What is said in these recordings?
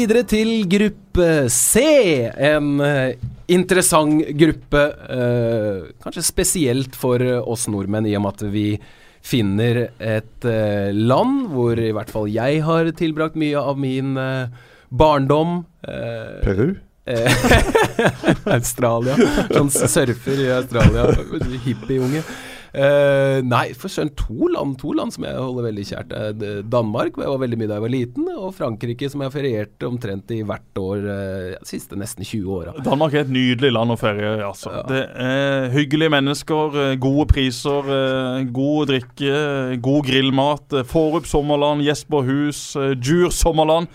Videre til gruppe C. En uh, interessant gruppe. Uh, kanskje spesielt for oss nordmenn, i og med at vi finner et land hvor i hvert fall jeg har tilbrakt mye av min barndom. Peru? Australia. Sånn surfer i Australia. Hippieunge. Uh, nei, for søren, to land, to land som jeg holder veldig kjært. Uh, Danmark hvor jeg var veldig mye da jeg var liten, og Frankrike som jeg ferierte omtrent i hvert år uh, de siste nesten 20 åra. Danmark er et nydelig land å ferie altså. Ja. Det er hyggelige mennesker, gode priser, god drikke, god grillmat. Forup sommerland, Jesper Hus, Djur sommerland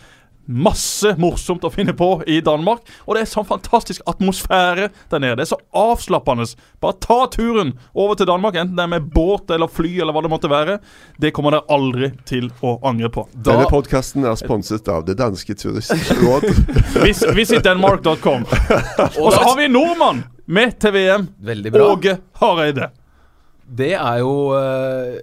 masse morsomt å finne på i Danmark. Og det er sånn fantastisk atmosfære der nede. Det er så avslappende. Bare ta turen over til Danmark, enten det er med båt eller fly eller hva det måtte være. Det kommer dere aldri til å angre på. Da, Denne podkasten er sponset av det danske turistråd. Vis, visitdenmark.com. Og så har vi nordmann med til VM. Åge Hareide. Det er jo eh,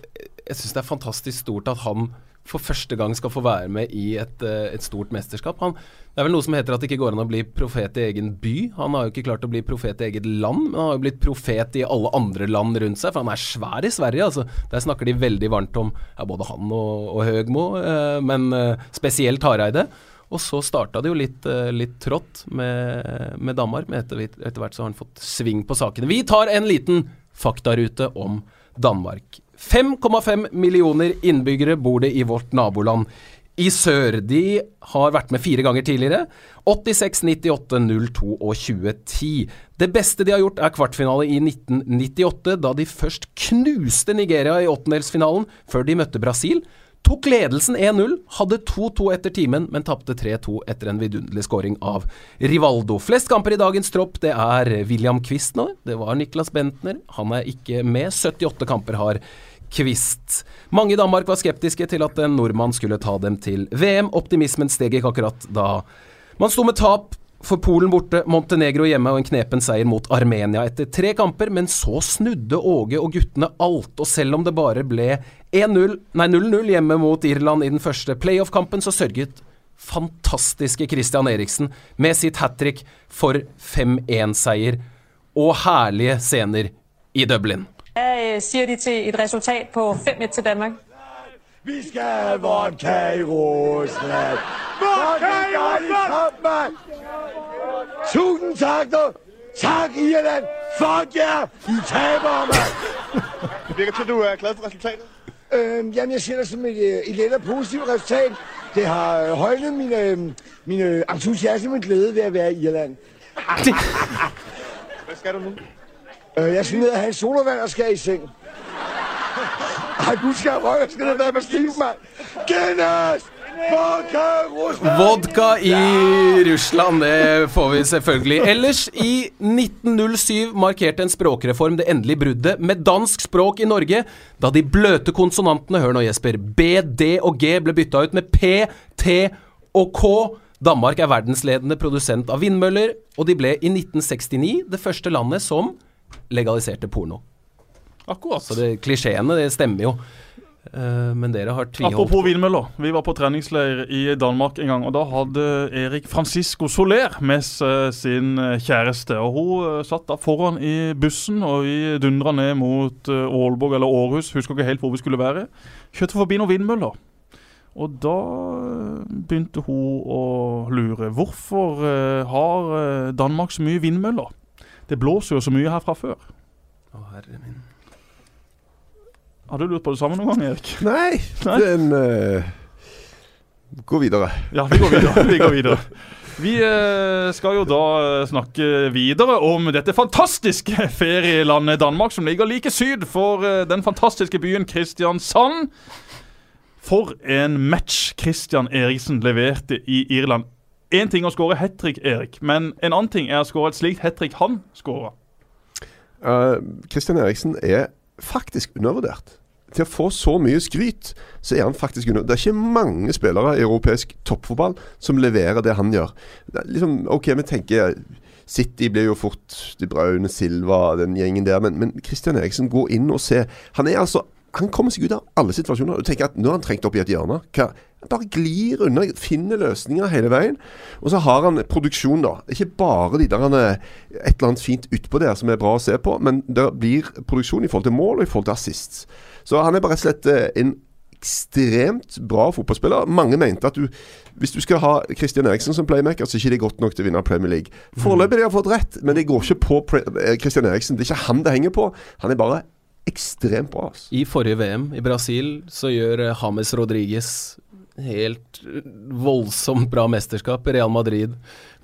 Jeg syns det er fantastisk stort at han for første gang skal få være med i et, eh, et, stort mesterskap. Han, det er vel noe som heter at det ikke går an å bli profet i egen by. Han har jo ikke klart å bli profet i eget land, men han har jo blitt profet i alle andre land rundt seg, for han er svær i Sverige. altså. Der snakker de veldig varmt om ja, både han og, og Høgmo, eh, men eh, spesielt Hareide. Og så starta det jo litt, eh, litt trått med, med Danmark, men etter, etter hvert så har han fått sving på sakene. Vi tar en liten faktarute om Danmark. 5,5 millioner innbyggere bor det i vårt naboland. I sør. De har vært med fire ganger tidligere. 86, 98, 02 og 2010. Det beste de har gjort, er kvartfinale i 1998, da de først knuste Nigeria i åttendelsfinalen, før de møtte Brasil. Tok ledelsen 1-0, hadde 2-2 etter timen, men tapte 3-2 etter en vidunderlig scoring av Rivaldo. Flest kamper i dagens tropp, det er William Quist nå. Det var Niklas Bentner. Han er ikke med. 78 kamper har Kvist. Mange i Danmark var skeptiske til at en nordmann skulle ta dem til VM. Optimismen steg ikke akkurat da man sto med tap for Polen borte, Montenegro hjemme og en knepen seier mot Armenia etter tre kamper, men så snudde Åge og guttene alt, og selv om det bare ble 0-0 hjemme mot Irland i den første playoff-kampen, så sørget fantastiske Christian Eriksen med sitt hat trick for 5-1-seier og herlige scener i Dublin. Hvad øh, siger de til et resultat på 5-1 til Danmark? Vi skal have vodka i Rusland. Vodka i Rusland! Tusind tak, du. Tak, Irland. Fuck jer. I taber, mand. Det virker til, at du er glad for resultatet. Øhm, jamen, jeg ser det som et, øh, et let og positivt resultat. Det har øh, højnet min, mine entusiasme og glæde ved at være i Irland. Hvad skal du nu? Øh, jeg have en solovand og skal i seng. Ej, du skal røg, jeg skal ned være med Steve, mand. Guinness! Vodka! Vodka i Russland, det får vi selvfølgelig. Ellers, i 1907 markerte en språkreform det endelige bruddet med dansk språk i Norge, da de bløte konsonantene, hør nå Jesper, B, D og G ble bytta ut med P, T og K. Danmark er verdensledende produsent av vindmøller, og de ble i 1969 det første landet som legaliserte porno. Akkurat. Så det, klisjeene, det stemmer jo. Uh, men dere har tviholdt Apropos vindmøller. Vi var på treningsleir i Danmark en gang. Og da hadde Erik Francisco Soler med seg sin eh, kjæreste. Og hun uh, satt da foran i bussen, og vi dundra ned mot Ålborg Aalborg eller Århus. Husker ikke helt hvor vi skulle være. Kjørte forbi noen vindmøller. Og da begynte hun å lure. Hvorfor har Danmark så mye vindmøller? Det blåser jo så mye her fra før. Å, herre min. Har du lurt på det samme noen gang, Erik? Nei, Nei? den uh, går videre. Ja, vi går videre. vi går videre. Vi uh, skal jo da uh, snakke videre om dette fantastiske ferielandet Danmark, som ligger like syd for den fantastiske byen Kristiansand. For en match Christian Eriksen leverte i Irland. Én ting å skåre hat trick, Erik, men en annen ting er å skåre et slikt hat trick han skåra. Uh, Eriksen er faktisk undervurdert. Til å få så mye skryt, så er han faktisk under... Det er ikke mange spillere i europeisk toppfotball som leverer det han gjør. Det liksom, OK, vi tenker City blir jo fort De Braune, Silva, den gjengen der. Men, Christian Eriksen, gå inn og se. Han er altså han kommer seg ut av alle situasjoner. Du tenker at Nå har han trengt opp i et hjørne. Hva? Han bare glir unna, finner løsninger hele veien. Og så har han produksjon, da. Ikke bare de der han er et eller annet fint utpå der som er bra å se på, men det blir produksjon i forhold til mål og i forhold til assist. Så han er bare rett og slett eh, en ekstremt bra fotballspiller. Mange mente at du, hvis du skal ha Christian Eriksen som playmaker, så er ikke det godt nok til å vinne Premier League. Foreløpig har de fått rett, men det går ikke på eh, Christian Eriksen. Det er ikke han det henger på. Han er bare ekstremt bra. Altså. I forrige VM i Brasil så gjør eh, James Rodriguez helt eh, voldsomt bra mesterskap. Real Madrid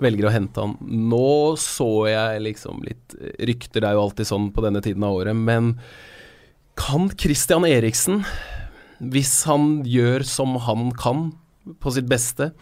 velger å hente han. Nå så jeg liksom litt eh, Rykter det er jo alltid sånn på denne tiden av året, men kan Christian Eriksen, hvis han gjør som han kan på sitt beste,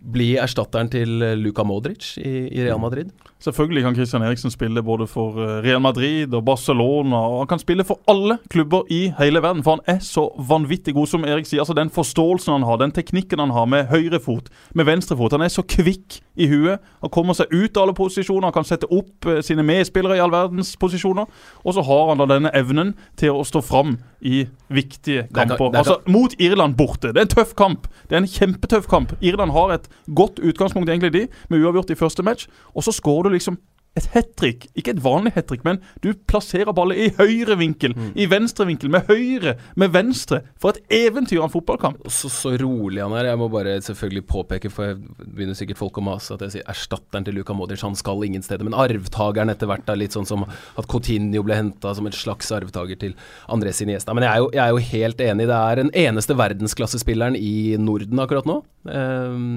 bli erstatteren til eh, Luka Modric i, i Real Madrid? Selvfølgelig kan Christian Eriksen spille både for eh, Real Madrid og Barcelona. og Han kan spille for alle klubber i hele verden, for han er så vanvittig god, som Erik sier. altså Den forståelsen han har, den teknikken han har med høyrefot, med venstrefot. Han er så kvikk i huet. Han kommer seg ut av alle posisjoner, han kan sette opp eh, sine medspillere i all verdens posisjoner. Og så har han da denne evnen til å stå fram i viktige kamper. det er altså Mot Irland borte. Det er en tøff kamp. Det er en kjempetøff kamp. Irland har et godt utgangspunkt, egentlig, de, med uavgjort i første match. Og så skårer du liksom et hat trick. Ikke et vanlig hat trick, men du plasserer ballen i høyre vinkel, i venstre vinkel, med høyre, med venstre. For et eventyr av en fotballkamp. Så, så rolig han er. Jeg må bare selvfølgelig påpeke, for jeg begynner sikkert folk å mase, at jeg sier erstatteren til Luka Modric, han skal ingen steder. Men arvtakeren etter hvert er litt sånn som at Coutinho ble henta som en slags arvtaker til Andres Iniesta. Men jeg er, jo, jeg er jo helt enig. Det er den eneste verdensklassespilleren i Norden akkurat nå. Ehm,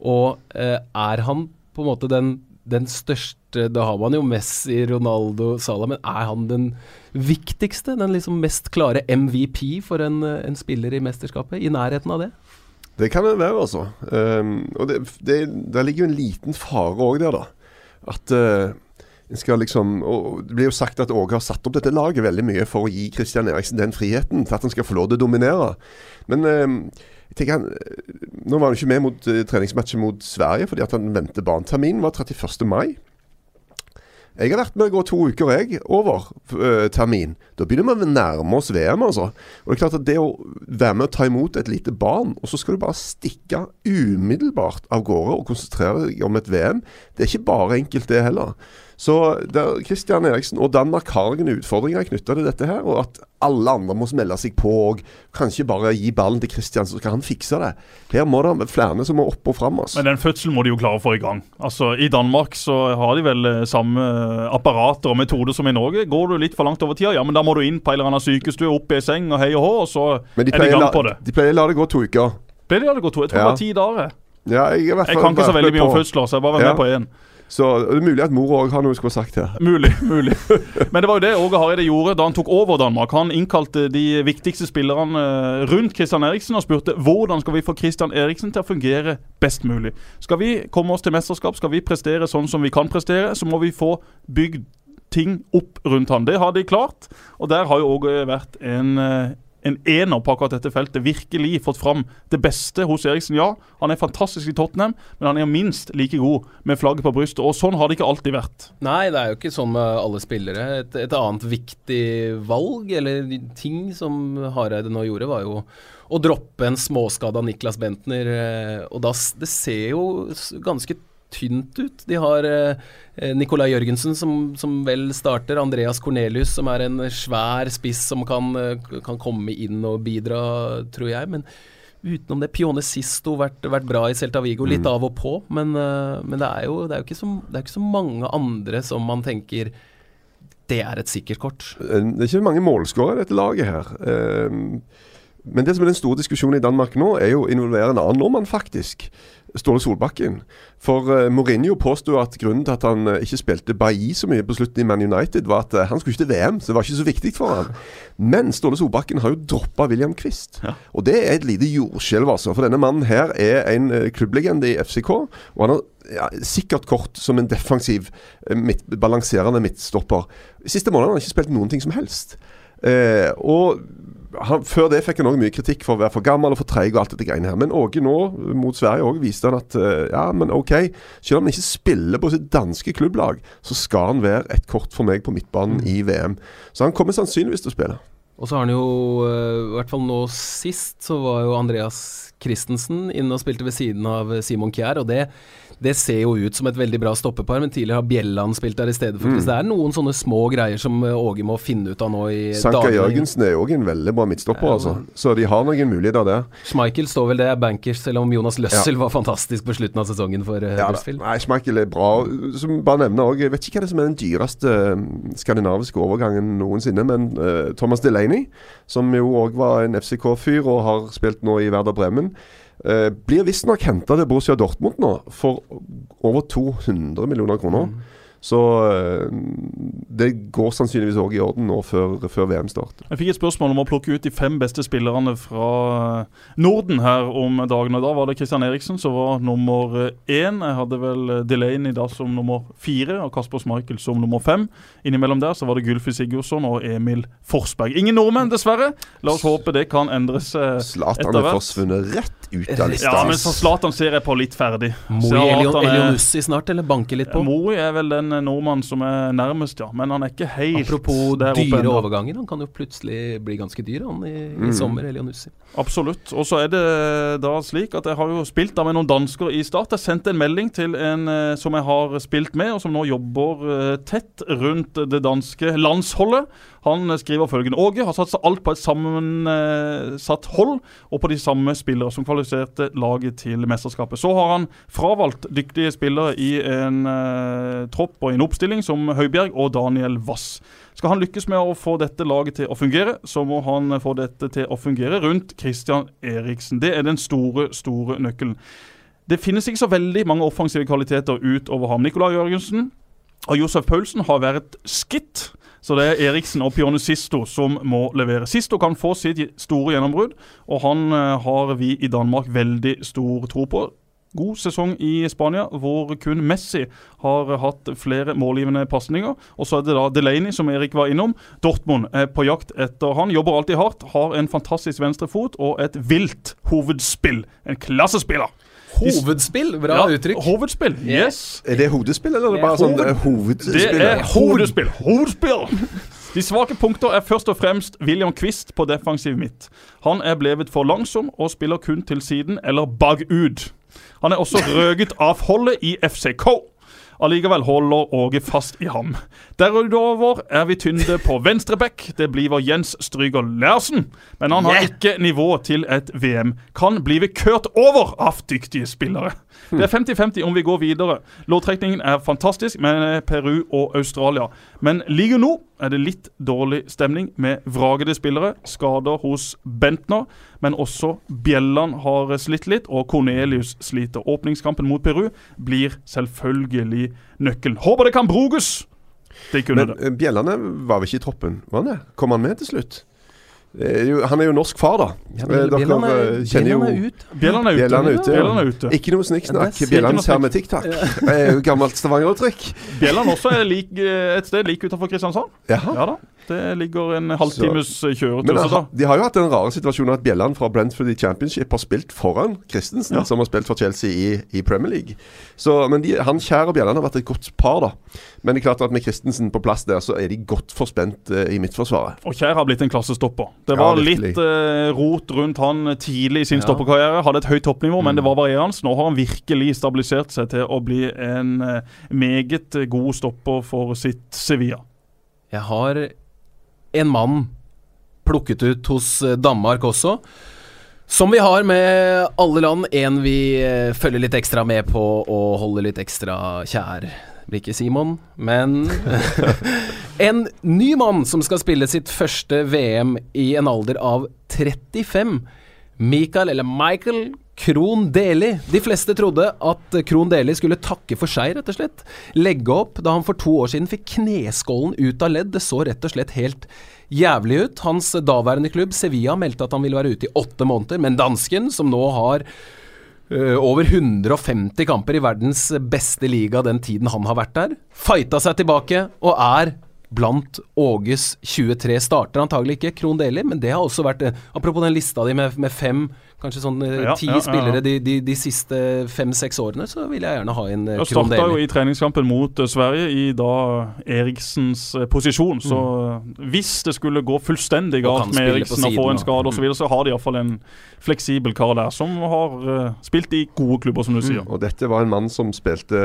og eh, er han på en måte den, den største Da har man jo Messi, Ronaldo, Salah, men er han den viktigste? Den liksom mest klare MVP for en, en spiller i mesterskapet? I nærheten av det? Det kan det være, altså. Um, og det, det, der ligger jo en liten fare òg der, da. At uh, en skal liksom og Det blir jo sagt at Åge har satt opp dette laget veldig mye for å gi Christian Eriksen den friheten til at han skal få lov til å dominere. Men um, tenker han, Nå var han ikke med mot uh, treningsmatchen mot Sverige fordi at han venter barneterminen var 31. mai. Jeg har vært med å gå to uker jeg over uh, termin. Da begynner vi å nærme oss VM, altså. Og det er klart at det å være med å ta imot et lite barn, og så skal du bare stikke umiddelbart av gårde og konsentrere deg om et VM, det er ikke bare enkelt, det heller. Så der, Christian Eriksen og Danmark har ingen utfordringer knytta til dette her, og at alle andre må melde seg på og kanskje bare gi ballen til Christian, så skal han fikse det. Her må det flere som må opp og fram. Altså. Men den fødselen må de jo klare å få i gang. Altså, I Danmark så har de vel eh, samme apparater og metoder som i Norge. Går du litt for langt over tida, ja, men da må du inn på en eller annen sykestue, opp i seng og hei og hå, og så de er de i gang på det. de pleier å la det gå to uker. Ble la det gå to? Jeg tror Ja. det var ti dager. Ja, jeg, Jeg kan ikke så veldig mye om fødsler, så jeg bare var Ja. med på én. Så det er mulig at mor òg har noe hun skulle sagt her. Mulig, mulig. Men det var jo det Åge Hareide gjorde da han tok over Danmark. Han innkalte de viktigste spillerne eh, rundt Christian Eriksen og spurte hvordan skal vi få Christian Eriksen til å fungere best mulig. Skal vi komme oss til mesterskap, skal vi prestere sånn som vi kan prestere, så må vi få bygd ting opp rundt han. Det har de klart, og der har jo Åge vært en eh, en ener på akkurat dette feltet. Virkelig fått fram det beste hos Eriksen. Ja, han er fantastisk i Tottenham, men han er minst like god med flagget på brystet. Og sånn har det ikke alltid vært. Nei, det er jo ikke sånn med alle spillere. Et, et annet viktig valg, eller ting som Hareide nå gjorde, var jo å droppe en småskada Niklas Bentner. eh, Og da, det ser jo ganske tynt ut. De har eh, Nicolai Jørgensen, som, som vel starter. Andreas Cornelius, som er en svær spiss som kan, eh, kan komme inn og bidra, tror jeg. Men utenom det Pione Sisto vært, vært bra i Celta Vigo, litt av og på. Men, eh, men det, er jo, det, er jo så, det er ikke så mange andre som man tenker det er et sikkert kort. Eh, Det er ikke mange målskårere i dette laget her. Men det som er den store diskusjonen i Danmark nå, er jo å involvere en annen nordmann, faktisk. Ståle Solbakken. For uh, Mourinho påsto at grunnen til at han eh, ikke spilte Bailly så mye på slutten i Man United, var at eh, han skulle ikke til VM, så det var ikke så viktig for han. Men Ståle Solbakken har jo droppa William Quist. Og det er et lite jordskjelv, altså. For denne mannen her er en eh, klubblegende i FCK. Og han har ja, sikkert kort som en defensiv, eh, midt, balanserende midtstopper. Siste måned har han ikke spilt noen ting som helst. Eh, og han, Før det fikk han òg mye kritikk for å være for gammel og for treig og alt dette greiene her. Men Åge nå, mot Sverige òg, viste han at eh, ja, men OK, selv om han ikke spiller på sitt danske klubblag, så skal han være et kort for meg på midtbanen i VM. Så han kommer sannsynligvis til å spille. Og så har han jo, øh, i hvert fall nå sist, så var jo Andreas Christensen inne og spilte ved siden av Simon Kjær, og det, det ser jo ut som et veldig bra stoppepar, men tidligere har Bjelland spilt der i stedet for Mm. Det er noen sånne små greier som øh, Åge må finne ut av nå i Sanka dagene. Jørgensen er jo òg en veldig bra midtstopper, Ja. altså. Så de har noen muligheter der. Schmeichel står vel det er bankers, selv om Jonas Løssel var fantastisk på slutten av sesongen for Ja. Huddersfield. Nei, Schmeichel er bra. Som bare nevner også, Jeg vet ikke hva det er som er den dyreste eh, skandinaviske overgangen noensinne, men uh, Thomas Delaney, som jo òg var en FCK-fyr og har spilt nå i Werder Bremen, eh, blir visstnok henta til Borussia Dortmund nå for over 200 millioner kroner. Så eh, det går sannsynligvis òg i orden nå før, før VM starter. Jeg fikk et spørsmål om å plukke ut de fem beste spillerne fra eh, Norden her om dagen. og Da var det Christian Eriksen som var nummer eh, én. Jeg hadde vel eh, Delaney da som nummer fire og Kasper Schmeichel som nummer fem. Innimellom der så var det Gylfi Sigurdsson og Emil Forsberg. Ingen nordmenn, dessverre. La oss håpe det kan endres etter hvert. Zlatan er forsvunnet rett ut av lista. Ja, men Zlatan ser jeg på litt ferdig. Moi Ser Elion, han Elionussi snart, eller banke litt på? Moi er vel den eh, nordmann som er nærmest, ja. Men han er ikke helt Apropos der oppe dyre overganger, han kan jo plutselig bli ganske dyr han i, i Mm. sommer, Elionussi. Absolutt. Og så er det da slik at jeg har jo spilt da med noen dansker i Start. Jeg sendte en melding til en eh, som jeg har spilt med, og som nå jobber eh, tett rundt det danske landsholdet. Han eh, skriver følgende Åge har satsa alt på et sammensatt hold og på de samme spillere som kvalifiserte laget til mesterskapet. Så har han fravalgt dyktige spillere i en eh, tropp og en oppstilling som Høibjerg og Daniel Wass. Skal han lykkes med å få dette laget til å fungere, så må han få dette til å fungere rundt Christian Eriksen. Det er den store, store nøkkelen. Det finnes ikke så veldig mange offensive kvaliteter utover ham. Nicolai Jørgensen og Josef Paulsen har vært skitt. Så det er Eriksen og Pione Sisto som må levere. Sisto kan få sitt store gjennombrudd, og han eh, har vi i Danmark veldig stor tro på. God sesong i Spania, hvor kun Messi har hatt flere målgivende pasninger. Og så er det da Delaney, som Erik var innom. Dortmund er på jakt etter han. Jobber alltid hardt, har en fantastisk venstrefot og et vilt hovedspill. En klassespiller. Hovedspill, bra Ja, uttrykk. Hovedspill, yes. Er det hodespill, eller er det bare sånn eh, hovedspill? Det er hovedspill. Hovedspill! De svake punkter er først og fremst William Quist på defensiv midt. Han er blevet for langsom og spiller kun til siden eller bagud. Han er også røget av holdet i FCK. Allikevel holder Åge fast i ham. Derudover er vi tynde på venstre back. Det blir Jens Stryger Lersen. Men han har ikke nivå til et VM. Kan bli kørt over av dyktige spillere. Det er 50-50 om vi går videre. Låttrekningen er fantastisk med Peru og Australia. Men like nå er det litt dårlig stemning med vragede spillere. Skader hos Bentner, men også Bjelland har slitt litt, og Cornelius sliter. Åpningskampen mot Peru blir selvfølgelig nøkkelen. Håper det kan brukes! Kunne Men det. eh, Bjellane var vel ikke i troppen? Var han det? Kom han med til slutt? Jo, han er jo norsk far, da. Ja, Eh, Bjelland er, eh, er ut. Bjelland er ute. Bjelland er ute, ja. Bjelland er ute. Ikke noe snikksnakk. TikTok. Er gammelt stavangeruttrykk. Bjellene Bjelland også er lik, et sted like utenfor Kristiansand. Jaha. Ja da. Det ligger en halvtimes kjøretur. Men har, de har jo hatt den rare situasjonen at Bjelland fra Brentford i Championship har spilt foran Christensen, Ja. som har spilt for Chelsea i, i Premier League. Så, men de, han Kjær og Bjelland har vært et godt par, da. Men det er klart at med Christensen på plass der, så er de godt forspent eh, i midtforsvaret. Og Kjær har blitt en klassestopper. Det var ja, litt eh, rot rundt han tidlig i sin Ja. stopperkarriere. Hadde et høyt toppnivå, men Mm. det var varierende. Nå har han virkelig stabilisert seg til å bli en eh, meget god stopper for sitt Sevilla. Jeg har en mann plukket ut hos eh, Danmark også. Som vi har med alle land, en vi eh, følger litt ekstra med på og holder litt ekstra kjær. Blir ikke Simon, men En ny mann som skal spille sitt første VM i en alder av 35. Michael, eller Michael Krohn Deli. De fleste trodde at Krohn Deli skulle takke for seg, rett og slett. Legge opp da han for to år siden fikk kneskålen ut av ledd. Det så rett og slett helt jævlig ut. Hans daværende klubb, Sevilla, meldte at han ville være ute i åtte måneder, men dansken, som nå har øh, over 150 kamper i verdens beste liga den tiden han har vært der, fighta seg tilbake og er blant Åges 23 starter. Antagelig ikke Kron Deli, men det har også vært eh, Apropos den lista di med, med fem, kanskje sånn eh, Ja, ti ja, ja, ja. spillere de, de, de siste fem-seks årene, så vil jeg gjerne ha en eh, Jeg starta jo i treningskampen mot eh, Sverige i da Eriksens posisjon. Så mm. hvis det skulle gå fullstendig galt med Eriksen og få en skade osv., så, videre, så har de iallfall en fleksibel kar der som har uh, spilt i gode klubber, som du sier. Og dette var en mann som spilte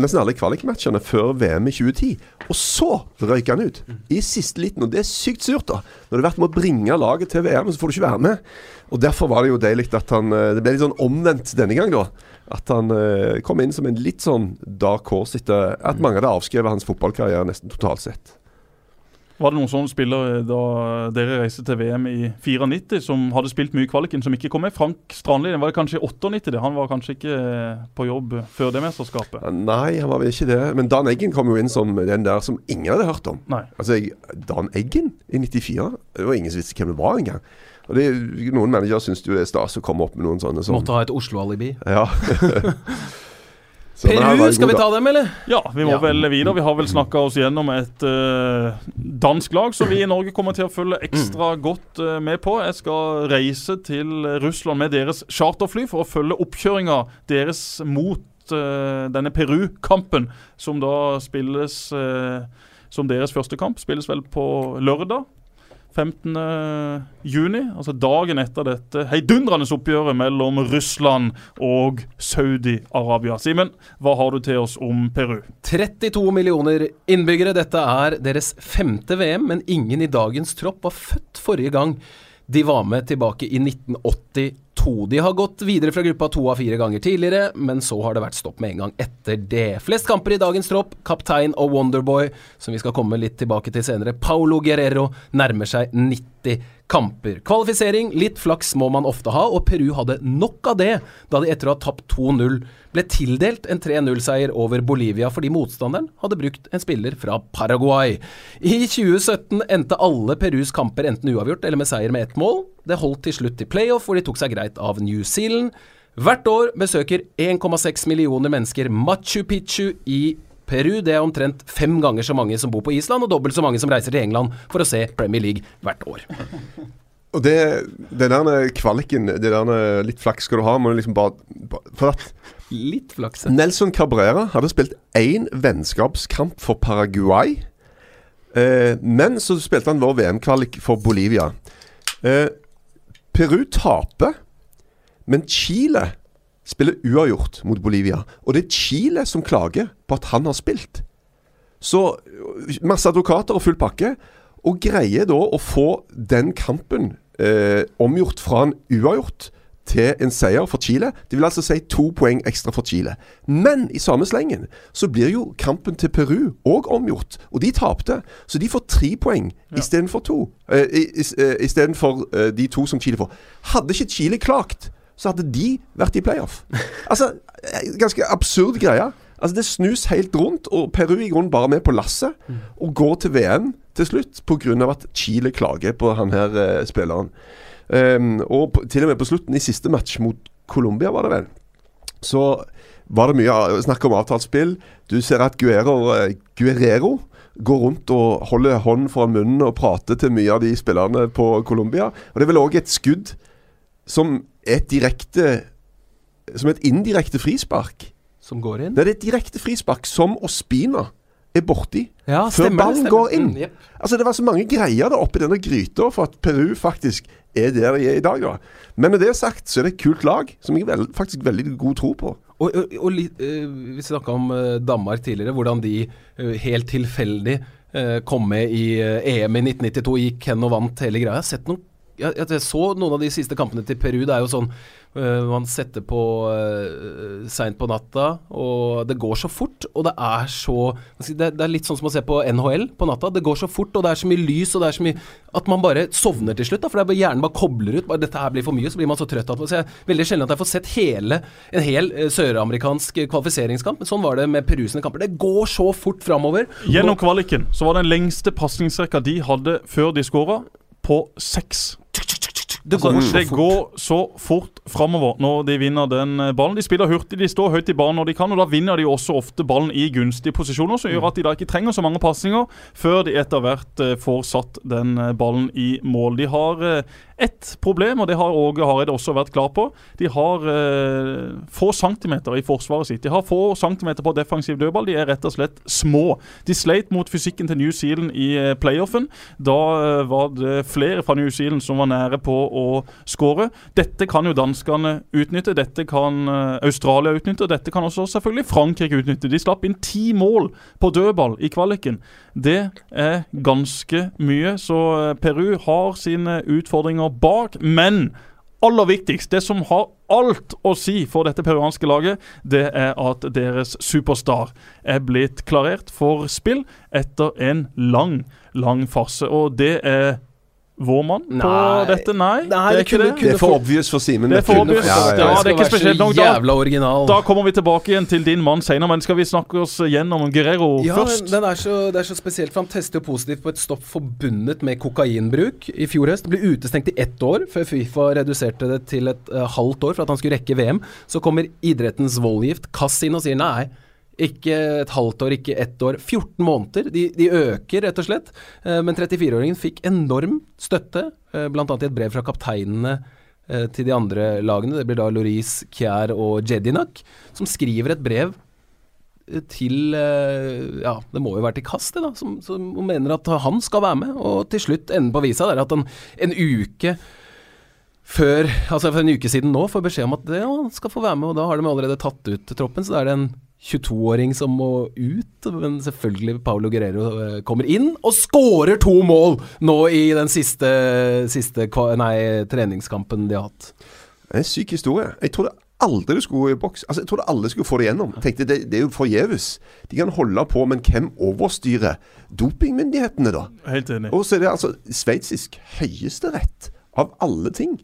nesten alle kvalikmatchene før VM i 2010. Og så røyk han ut i siste liten, og det er sykt surt, da. Når det har vært med å bringe laget til VM, så får du ikke være med. Og Derfor var det jo deilig at han eh, Det ble litt sånn omvendt denne gang, da. At han eh, kom inn som en litt sånn dark horse etter at mange hadde avskrevet hans fotballkarriere nesten totalt sett. Var det noen sånne spillere da dere reiste til VM i 94 som hadde spilt mye kvaliken, som ikke kom med? Frank Strandli var det kanskje i 98? det? Han var kanskje ikke eh, på jobb før det mesterskapet? Nei, han var vel ikke det. Men Dan Eggen kom jo inn som den der som ingen hadde hørt om. Nei. Altså, Dan Eggen i 94? Det var ingen som visste hvem det var engang. Og det, Noen managere syns jo det er stas å komme opp med noen sånne som Måtte ha et Oslo-alibi. Ja. Peru, skal vi ta dem, eller? Ja, vi må Ja. vel videre. Vi har vel snakka oss gjennom et uh, dansk lag som vi i Norge kommer til å følge ekstra godt uh, med på. Jeg skal reise til Russland med deres charterfly for å følge oppkjøringa deres mot uh, denne Peru-kampen, som da spilles som deres første kamp. Spilles vel på lørdag. 15. juni, altså dagen etter dette heidundrende oppgjøret mellom Russland og Saudi-Arabia. Simen, hva har du til oss om Peru? 32 millioner innbyggere. Dette er deres femte VM, men ingen i dagens tropp var født forrige gang de var med tilbake i 1982. De har gått videre fra gruppa to av fire ganger tidligere, men så har det vært stopp med en gang etter det. Flest kamper i dagens tropp. Kaptein og Wonderboy, som vi skal komme litt tilbake til senere, Paulo Guerrero, nærmer seg 90 kamper. Kvalifisering, litt flaks må man ofte ha, og Peru hadde nok av det da de etter å ha tapt 2-0 ble tildelt en 3-0-seier over Bolivia fordi motstanderen hadde brukt en spiller fra Paraguay. I 2017 endte alle Perus kamper enten uavgjort eller med seier med ett mål. Det holdt til slutt til playoff, hvor de tok seg greit av New Zealand. Hvert år besøker 1,6 millioner mennesker Machu Picchu i Peru. Det er omtrent fem ganger så mange som bor på Island, og dobbelt så mange som reiser til England for å se Premier League hvert år. Og det, det der kvaliken, det der litt flaks skal du ha, må du liksom bare, bare For at Litt flaks. Nelson Cabrera hadde spilt én vennskapskamp for Paraguay. Eh, men så spilte han vår VM-kvalik for Bolivia. Eh, Peru taper, men Chile spiller uavgjort mot Bolivia. Og det er Chile som klager på at han har spilt. Så masse advokater og full pakke. Og greier da å få den kampen eh, omgjort fra en uavgjort til en seier for Chile. Det vil altså si to poeng ekstra for Chile. Men i samme slengen så blir jo kampen til Peru òg omgjort. Og de tapte, så de får tre poeng Ja. istedenfor to. Eh, eh, Istedenfor eh, de to som Chile får. Hadde ikke Chile klagt, så hadde de vært i playoff. Altså, eh, ganske absurd greie. Altså Det snus helt rundt, og Peru er i grunnen bare med på lasset. Og går til VM til slutt pga. at Chile klager på han her eh, spilleren. Um, og på, til og med på slutten, i siste match mot Colombia, var det vel, så var det mye snakk om avtalt spill. Du ser at Guerrero, eh, Guerrero går rundt og holder hånden foran munnen og prater til mye av de spillerne på Colombia. Og det er vel òg et skudd som et direkte Som et indirekte frispark. Som går inn. Det er et direkte frispark som Ospina er borti. Ja, før det, ballen stemmer. går inn. Mm, yep. Altså Det var så mange greier da oppi denne gryta for at Peru faktisk er der de er i dag. da Men med det sagt så er det et kult lag som jeg vel, faktisk veldig god tro på. Og, og, og litt, eh, Vi snakka om eh, Danmark tidligere, hvordan de eh, helt tilfeldig kom med i EM i 1992, gikk hen og vant hele greia. Jeg har sett noen jeg, jeg så noen av de siste kampene til Peru. Det er jo sånn uh, man setter på uh, seint på natta, og det går så fort. Og det er så det, det er litt sånn som å se på NHL på natta. Det går så fort, og det er så mye lys, og det er så mye At man bare sovner til slutt. Da, for bare hjernen bare kobler ut. Bare, dette her blir for mye, så blir man så trøtt at så jeg, Veldig sjelden at jeg får sett hele en hel uh, søramerikansk kvalifiseringskamp. Sånn var det med Perus kamper. Det går så fort framover. Gjennom kvaliken så var den lengste pasningsrekka de hadde før de skåra, på seks. chuk, chuk, chuk, chuk, Det Altså, går så det fort. går så fort framover når de vinner den ballen. De spiller hurtig, de står høyt i banen når de kan, og da vinner de også ofte ballen i gunstige posisjoner, som gjør at de da ikke trenger så mange pasninger før de etter hvert eh, får satt den eh, ballen i mål. De har eh, ett problem, og det har Åge Hareide også vært klar på. De har eh, få centimeter i forsvaret sitt. De har få centimeter på defensiv dødball. De er rett og slett små. De sleit mot fysikken til New Zealand i playoffen. Da eh, var det flere fra New Zealand som var nære på å skåre. Dette kan jo danskene utnytte, dette kan eh, Australia utnytte, og dette kan også selvfølgelig Frankrike utnytte. De slapp inn ti mål på dødball i kvaliken. Det er ganske mye, så eh, Peru har sine utfordringer bak. Men aller viktigst, det som har alt å si for dette peruanske laget, det er at deres superstar er blitt klarert for spill etter en lang, lang farse. Og det er vår mann på dette? Nei, Nei, det er det ikke kunne- det. Det er for obvious for Simen. Det er for obvious. Ja, ja, Ja, ja. det er ikke spesielt nok da. Da kommer vi tilbake igjen til din mann senere, men skal vi snakke oss gjennom Guerrero Ja, først? den er så, det er så spesielt, for han tester jo positivt på et stopp forbundet med kokainbruk i fjor høst. Det ble utestengt i ett år, før Fifa reduserte det til et uh, halvt år for at han skulle rekke VM. Så kommer idrettens voldgift, Kass, inn og sier nei. Ikke et halvt år, ikke ett år. 14 måneder. De, de øker, rett og slett. Eh, Men 34-åringen fikk enorm støtte, eh, bl.a. i et brev fra kapteinene eh, til de andre lagene. Det blir da Loris, Kjær og Jedinak, som skriver et brev til Ja, det må jo være til Kast, det, da. Som, som mener at han skal være med. Og til slutt, enden på visa, er at han en uke før, altså for en uke siden nå, får beskjed om at ja, han skal få være med, og da har de allerede tatt ut troppen. Så da er det en 22-åring som må ut, men selvfølgelig Paulo Guerrero eh, kommer inn og skårer to mål nå i den siste, siste nei, treningskampen de har hatt. Det er en syk historie. Jeg trodde aldri du skulle i boks. Altså, jeg trodde alle skulle få det gjennom. Jeg tenkte, det, det er jo forgjeves. De kan holde på, men hvem overstyrer dopingmyndighetene, da? Helt enig. Og så er det altså sveitsisk høyesterett, av alle ting.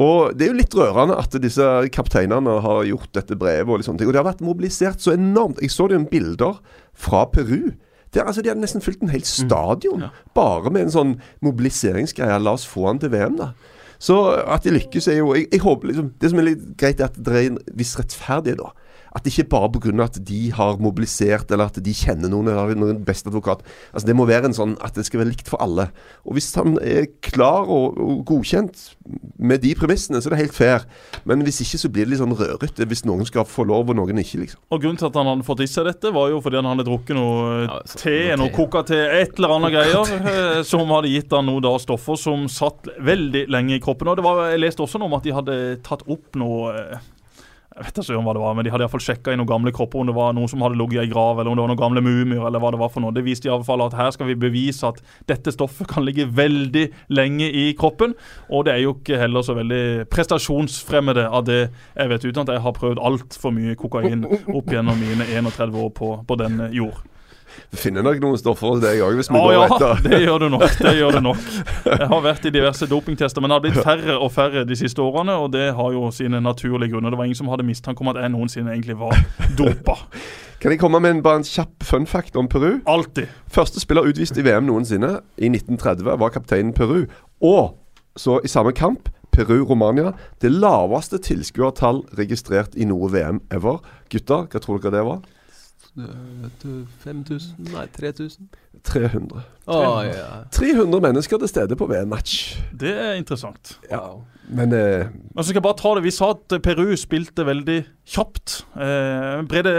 Og det er jo litt rørende at disse kapteinene har gjort dette brevet og litt sånne ting. Og det har vært mobilisert så enormt. Jeg så det jo en bilder fra Peru. Der, altså, de hadde nesten fylt en hel stadion bare med en sånn mobiliseringsgreie. La oss få han til VM, da. Så at de lykkes, er jo jeg, jeg håper liksom, Det som er litt greit, er at det er en viss rettferdighet, da. At det ikke bare pga. at de har mobilisert, eller at de kjenner noen, eller har noen best advokat. Altså Det må være en sånn at det skal være likt for alle. Og hvis han er klar og, og godkjent med de premissene, så er det helt fair. Men hvis ikke, så blir det litt sånn rørete hvis noen skal få lov, og noen ikke, liksom. Og Grunnen til at han hadde fått i seg dette, var jo fordi han hadde drukket noe eh, Ja, så- te, noe noe koka-te, et eller annet greier, eh, som hadde gitt han noe da stoffer som satt veldig lenge i kroppen. Og det var, Jeg leste også noe om at de hadde tatt opp noe eh, jeg vet ikke om hva det var, men De hadde i hvert fall sjekka i noen gamle kropper om det var noen som hadde ligget i grav, eller om det var noen gamle mumier, eller hva det var for noe. Det viste i alle fall at her skal vi bevise at dette stoffet kan ligge veldig lenge i kroppen. Og det er jo ikke heller så veldig prestasjonsfremmede av det jeg vet, uten at jeg har prøvd altfor mye kokain opp gjennom mine 31 år på, på denne jord. Finner nok noen stoffer hos deg òg, hvis vi Å går ja, etter. det gjør du nok. det gjør du nok. Jeg har vært i diverse dopingtester, men det har blitt færre og færre de siste årene. Og det har jo sine naturlige grunner. Det var ingen som hadde mistanke om at jeg noensinne egentlig var dopa. Kan jeg komme med en, bare en kjapp fun fact om Peru? Altid. Første spiller utvist i VM noensinne, i 1930, var kapteinen Peru. Og så i samme kamp, Peru-Romania, det laveste tilskuertall registrert i noe VM ever. Gutter, hva tror dere det var? 5000? Nei, 3000? 300. Oh, ja. 300 mennesker til stede på VM-match. Det er interessant. Ja, Men eh, altså, så skal bare ta det. Vi sa at Peru spilte veldig kjapt. Eh, Brede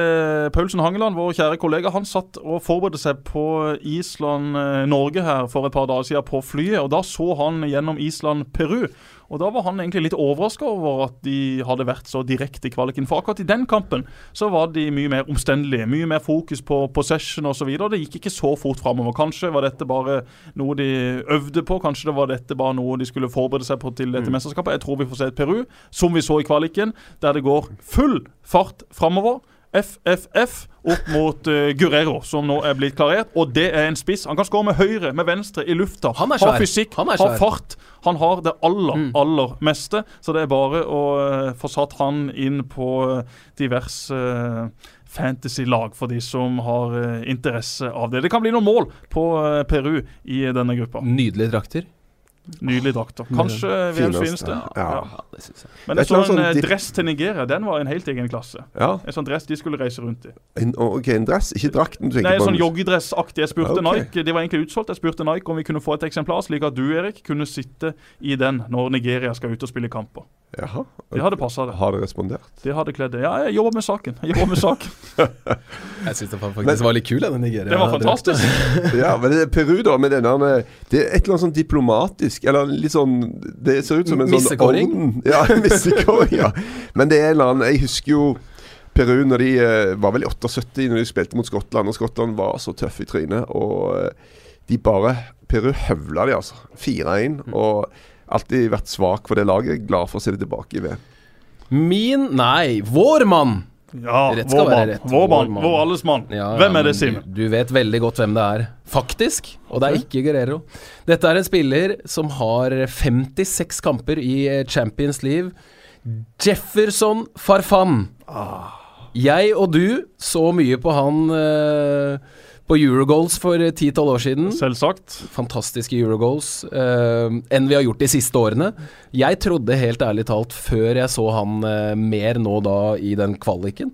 Paulsen Hangeland, vår kjære kollega, han satt og forberedte seg på Island-Norge her for et par dager siden på flyet. og Da så han gjennom Island-Peru. Og Da var han egentlig litt overraska over at de hadde vært så direkte i kvaliken. For akkurat i den kampen så var de mye mer omstendelige. Mye mer fokus på possession osv. Det gikk ikke så fort framover. Kanskje var dette bare noe de øvde på. Kanskje det var dette bare noe de skulle forberede seg på til dette mesterskapet. Jeg tror vi får se et Peru, som vi så i kvaliken, der det går full fart framover. FFF opp mot uh, Guerrero, som nå er blitt klarert. Og det er en spiss. Han kan skåre med høyre, med venstre, i lufta. Han er Har fysikk, Han er har fart. Han har det aller, Mm. aller meste. Så det er bare å uh, få satt han inn på uh, diverse uh, fantasy-lag for de som har uh, interesse av det. Det kan bli noen mål på uh, Peru i denne gruppa. Nydelige drakter. Nydelige drakt. Kanskje vi er fineste. Ja. Ja, det synes jeg. Men jeg så en sånn eh, dress til Nigeria. Den var en helt egen klasse. Ja. En sånn dress de skulle reise rundt i. En, ok, en dress, ikke drakten du tenker Nei, på. sånn joggedressaktig. Jeg spurte okay. Nike, Det var egentlig utsolgt. Jeg spurte Nike om vi kunne få et eksemplar, slik at du, Erik, kunne sitte i den når Nigeria skal ut og spille kamper. Jaha. De hadde passa det. Har de respondert? De hadde kledd det. Ja, jeg jobber med saken. Jeg jobber med saken. Jeg syns det faktisk var litt kul, den Nigeria. Det var fantastisk. Ja, men det er Peru, da, med denne Det er et eller annet sånn diplomatisk Eller litt sånn Det ser ut som en sånn Missekåring? Ja, missekåring, ja. Men det er en eller annen Jeg husker jo Peru når de eh, var vel i 78 når de spilte mot Skottland, og Skottland var så tøff i trynet. Og eh, de bare Peru høvla de, altså. 4-1. Og alltid vært svak for det laget. Glad for å se det tilbake i VM. Min Nei, vår mann! Ja, Rett skal vår være mann. rett. Vår mann. Vår mann. Vår alles mann. Ja, Hvem ja, er det, men Simen? Du, du vet veldig godt hvem det er. Faktisk. Og det er ikke Guerrero. Dette er en spiller som har 56 kamper i eh, Champions League. Jefferson Farfan. Jeg og du så mye på han eh, på Eurogoals for 10-12 år siden. Selvsagt. Fantastiske Eurogoals uh, enn vi har gjort de siste årene. Jeg trodde helt ærlig talt, før jeg så han uh, mer nå da i den kvaliken,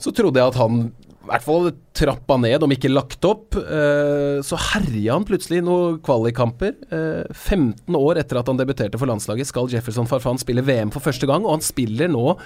så trodde jeg at han i hvert fall trappa ned, om ikke lagt opp. Eh, så herja han plutselig noen kvalikkamper. Eh, 15 år etter at han debuterte for landslaget, skal Jefferson Farfan spille VM for første gang. Og han spiller nå,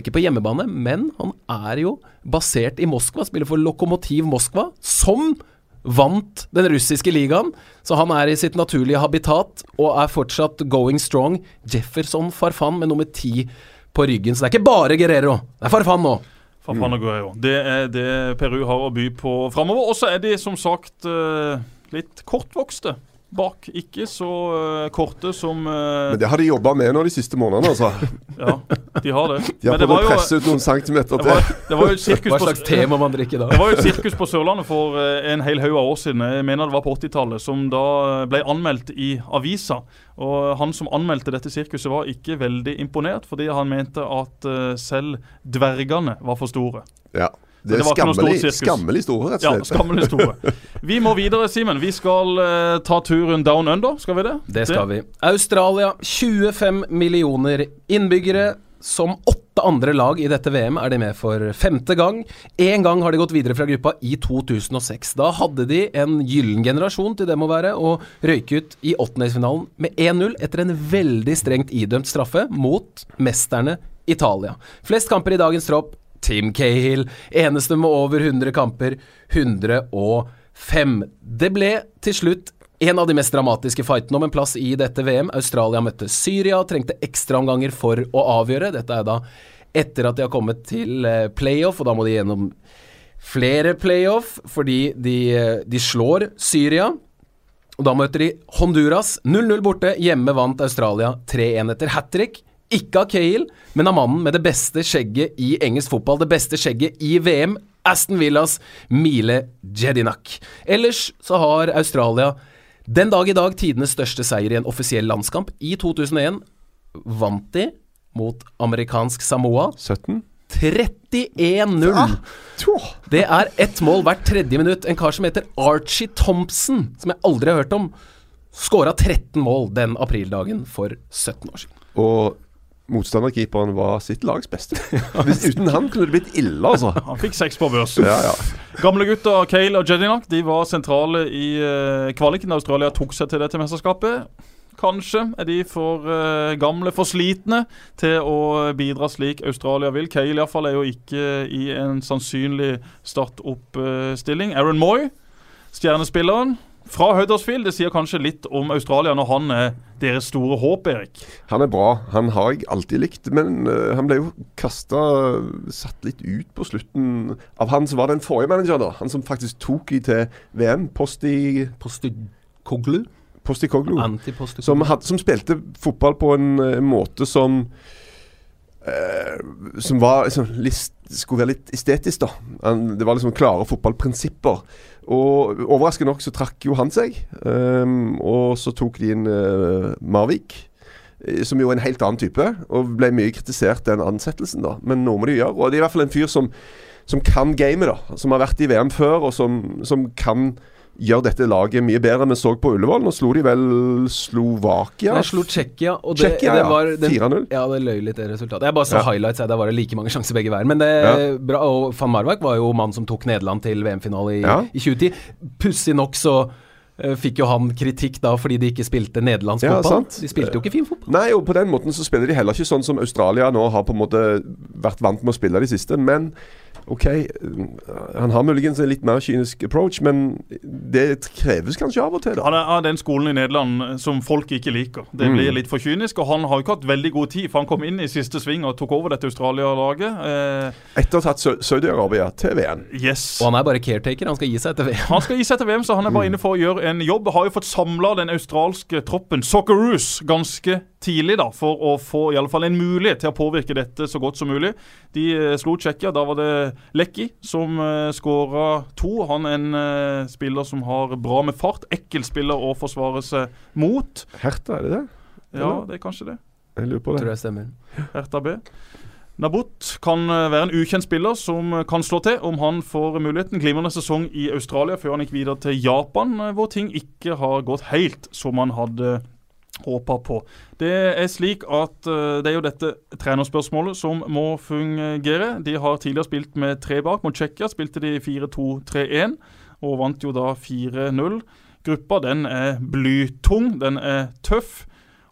ikke på hjemmebane, men han er jo basert i Moskva. Spiller for Lokomotiv Moskva, som vant den russiske ligaen. Så han er i sitt naturlige habitat og er fortsatt going strong. Jefferson Farfan med nummer ti på ryggen. Så det er ikke bare Guerrero, det er Farfan nå. Fafana Guerrero. Det er det Peru har å by på framover. Og så er de som sagt eh, litt kortvokste bak. Ikke så eh, korte som eh, Men det har de jobba med nå de siste månedene, altså. Ja, de har det. De har prøvd å presse ut noen centimeter til. det var jo sirkus Hva slags te må man drikke da? Det var jo et sirkus på Sørlandet for eh, en hel haug av år siden, jeg mener det var på 80-tallet, som da ble anmeldt i avisa. Og han som anmeldte dette sirkuset var ikke veldig imponert, fordi han mente at eh, selv dvergene var for store. Ja. Det det er skammelig, skammelig store, rett og slett. Ja, skammelig store. Vi må videre, Simen. Vi skal uh, ta turen down under, skal vi det? Det skal vi. Australia, 25 millioner innbyggere. Som åtte andre lag i dette VM er de med for femte gang. Én gang har de gått videre fra gruppa i 2006. Da hadde de en gyllen generasjon til det må være, og røyk ut i åttendelsfinalen med 1-0 etter en veldig strengt idømt straffe mot mesterne Italia. Flest kamper i dagens tropp Tim Cahill. Eneste med over 100 kamper. 105. Det ble til slutt en av de mest dramatiske fightene om en plass i dette VM. Australia møtte Syria, trengte ekstraomganger for å avgjøre. Dette er da etter at de har kommet til eh, playoff, og da må de gjennom flere playoff, fordi de, eh, de slår Syria. Og da møter de Honduras. 0-0 borte. Hjemme vant Australia 3-1 etter hat trick. Ikke av Cale, men av mannen med det beste skjegget i engelsk fotball. Det beste skjegget i VM. Aston Villas Mile Jedinak. Ellers så har Australia den dag i dag tidenes største seier i en offisiell landskamp. I 2001 vant de mot amerikansk Samoa 17? 31-0. Det er ett mål hvert tredje minutt. En kar som heter Archie Thompson, som jeg aldri har hørt om, skåra 13 mål den aprildagen for 17 år siden. Og motstanderkeeperen var sitt lags beste. Hvis, uten han kunne det blitt ille, altså. Han fikk seks på børs. Ja, ja. Gamle gutter Kale og Jedinak de var sentrale i uh, kvaliken da Australia tok seg til dette mesterskapet. Kanskje er de for uh, gamle, for slitne til å bidra slik Australia vil. Kale iallfall er jo ikke i en sannsynlig start-opp-stilling. Aaron Moy, stjernespilleren fra Huddersfield, det sier kanskje litt om Australia når han er deres store håp, Erik. Han er bra. Han har jeg alltid likt. Men uh, han ble jo kasta Satt litt ut på slutten av han som var den forrige manager, da. Han som faktisk tok i til VM. Posti Posti Koglu Posti Koglu Som, had, som spilte fotball på en uh, måte som uh, Som var liksom, litt, skulle være litt estetisk, da. Han, det var liksom klare fotballprinsipper. Og overraskende nok så trakk jo han seg. Um, og så tok de inn uh, Marvik. eh, Som jo er en helt annen type, og ble mye kritisert den ansettelsen, da. Men noe må de gjøre. Og det er i hvert fall en fyr som, som kan gamet, da. Som har vært i VM før, og som, som kan gjør dette laget mye bedre enn vi så på Ullevål. Nå slo de vel Slovakia? Jeg slo Tsjekkia, og det, Tjekkia, det var den- 4-0. Ja, det løy litt, det resultatet. Jeg bare så Ja. highlights, jeg. Der var det like mange sjanser begge veier. Men det Ja. bra. Og van Marwijk var jo mannen som tok Nederland til VM-finale i, Ja. i 2010. Pussig nok så eh, fikk jo han kritikk da fordi de ikke spilte nederlandsk Ja, fotball. sant. De spilte jo ikke fin fotball. Nei, og på den måten så spiller de heller ikke sånn som Australia nå har på en måte vært vant med å spille de siste. Men OK, øh, han har muligens en litt mer kynisk approach, men det kreves kanskje av og til. da Ja, det er den skolen i Nederland eh, som folk ikke liker. Det Mm. blir litt for kynisk, og han har jo ikke hatt veldig god tid, for han kom inn i siste sving og tok over dette Australia-laget. Eh, Etter å ha tatt Saudi-Arabia til VM. yes. Og han er bare caretaker, han skal gi seg etter VM. Han skal gi seg til VM, så han er bare inne for å gjøre en jobb. Har jo fått samla den australske troppen, Socceroos, ganske tidlig, da, for å få i alle fall en mulighet til å påvirke dette så godt som mulig. De eh, slo Tsjekkia. Da var det Lekki som uh, skåra to. Han er en eh, spiller som har bra med fart. Ekkel spiller å forsvare seg mot. Hertha, er det det? Ja, det er kanskje det. Jeg lurer på Tror det. jeg stemmer. Hertha B. Nabot kan eh, være en ukjent spiller som eh, kan slå til om han får muligheten. Glimrende sesong i Australia før han gikk videre til Japan, eh, hvor ting ikke har gått helt som han hadde håpa på. Det er slik at eh, det er jo dette trenerspørsmålet som må fungere. De har tidligere spilt med tre bak. Mot Tsjekkia spilte de 4-2-3-1 og vant jo da 4-0. Gruppa den er blytung, den er tøff.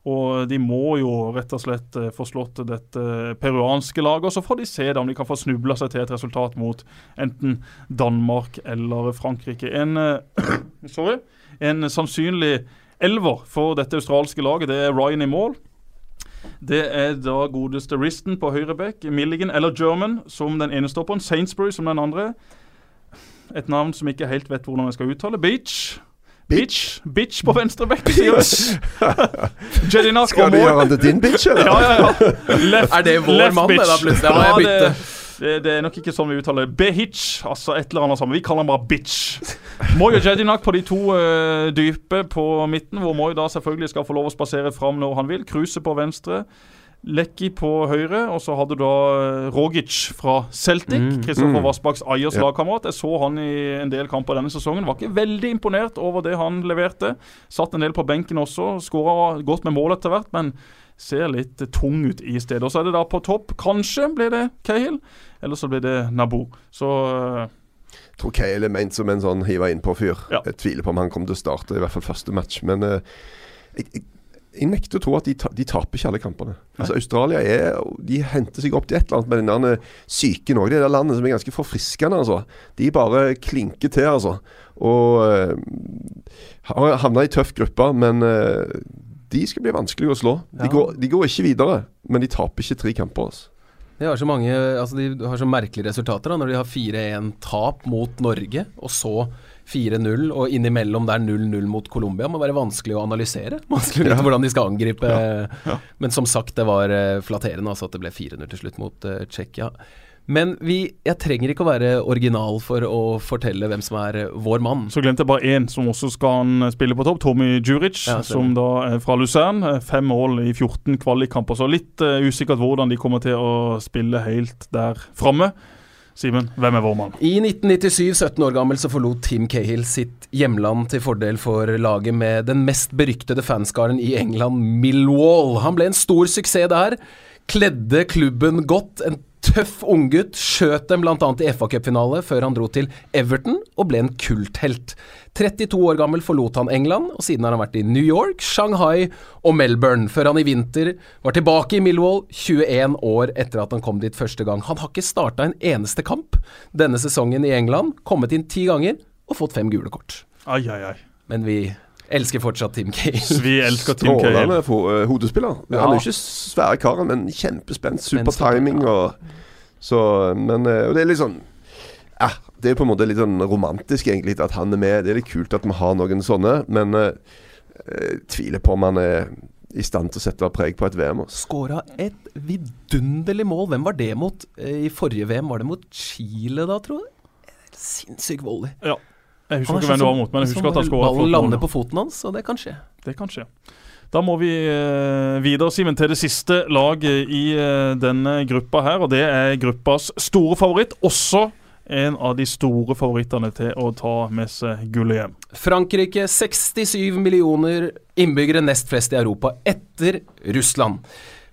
Og de må jo rett og slett eh, få slått dette peruanske laget. Og så får de se da om de kan få snubla seg til et resultat mot enten Danmark eller Frankrike. En, eh, sorry, en sannsynlig elver for dette australske laget, det er Ryan i mål. Det er da godeste Riston på høyrebekk, Milligan eller German som den ene stopperen, Sainsbury som den andre. Et navn som ikke helt vet hvordan jeg skal uttale. Beach. Bitch. Bitch på venstre bekk, Skal du gjøre han til din bitch, eller? Ja, ja, ja. Left, Er det vår mann, det da, plutselig? Ja, bytte. Det, det, det er nok ikke sånn vi uttaler. Behitch, altså et eller annet sammen. Vi kaller han bare bitch. Moi og Jedinak på de to uh, dype på midten, hvor Moi da selvfølgelig skal få lov å spasere fram når han vil. Kruse på venstre. Lekki på høyre, og så hadde du da eh, Rogic fra Celtic. Mm. Kristoffer Mm. Vassbakks Ayers Ja. lagkamerat. Jeg så han i en del kamper denne sesongen. Var ikke veldig imponert over det han leverte. Satt en del på benken også. Skåra godt med mål etter hvert, men ser litt tung ut i stedet. Og så er det da på topp. Kanskje blir det Cahill, eller så blir det Nabo. Så eh, Jeg tror Cale er ment som en sånn hiva innpå-fyr. Ja. Jeg tviler på om han kommer til å starte i hvert fall første match. Men uh, jeg, jeg, jeg nekter å tro at de, ta, de taper ikke alle kampene. Altså Australia er De henter seg opp til et eller annet med den der eh, òg. Det er det landet som er ganske forfriskende, altså. De bare klinker til, altså. Og uh, har havna i tøff gruppe, men uh, de skal bli vanskelig å slå. De, Ja. går, de går ikke videre, men de taper ikke tre kamper. Altså. De har så mange Altså de har så merkelige resultater da når de har 4-1-tap mot Norge, og så 4-0, og innimellom der 0-0 mot Colombia. Må være vanskelig å analysere. Vanskelig å vite Ja. hvordan de skal angripe. Men som sagt, det var eh, flatterende altså at det ble 4-0 til slutt mot uh, Tsjekkia. Men vi, jeg trenger ikke å være original for å fortelle hvem som er eh, vår mann. så glemte jeg bare én som også skal spille på topp. Tommy Juric, Ja, som da er fra Luzern. Eh, Fem mål i 14 kvalikkamper. Så litt uh, usikkert hvordan de kommer til å spille helt der framme. Simen, hvem er vår mann? I 1997, 17 år gammel, så forlot Tim Cahill sitt hjemland til fordel for laget med den mest beryktede fanskaren i England, Millwall. Han ble en stor suksess der. Kledde klubben godt. En tøff unggutt. Skjøt dem bl.a. i FA-cupfinale før han dro til Everton og ble en kulthelt. 32 år gammel forlot han England, og siden har han vært i New York, Shanghai og Melbourne, før han i vinter var tilbake i Millwall 21 år etter at han kom dit første gang. Han har ikke starta en eneste kamp denne sesongen i England, kommet inn ti ganger og fått fem gule kort. Ai, ai, ai. Men vi elsker fortsatt Tim Cale. Vi elsker Tim Cale. Strålende eh, hodespiller. Ja. Han er jo ikke svære karen, men kjempespent. Super timing og Så Men eh, Og det er litt sånn ja, Det er på en måte litt sånn romantisk, egentlig, at han er med. Det er litt kult at vi har noen sånne, men eh, jeg tviler på om han er i stand til å sette preg på et VM. Altså. Skåra et vidunderlig mål. Hvem var det mot eh, i forrige VM? Var det mot Chile da, tror jeg? Sinnssyk volley. Ja. Jeg husker er ikke sånn hvem du var mot, men jeg husker at han skåra Ballen lander på foten hans, og det kan skje. Det kan skje. Da må vi eh, videre, Simen, til det siste laget i eh, denne gruppa her. Og det er gruppas store favoritt. Også en av de store favorittene til å ta med seg gullet hjem. Frankrike 67 millioner innbyggere, nest flest i Europa, etter Russland.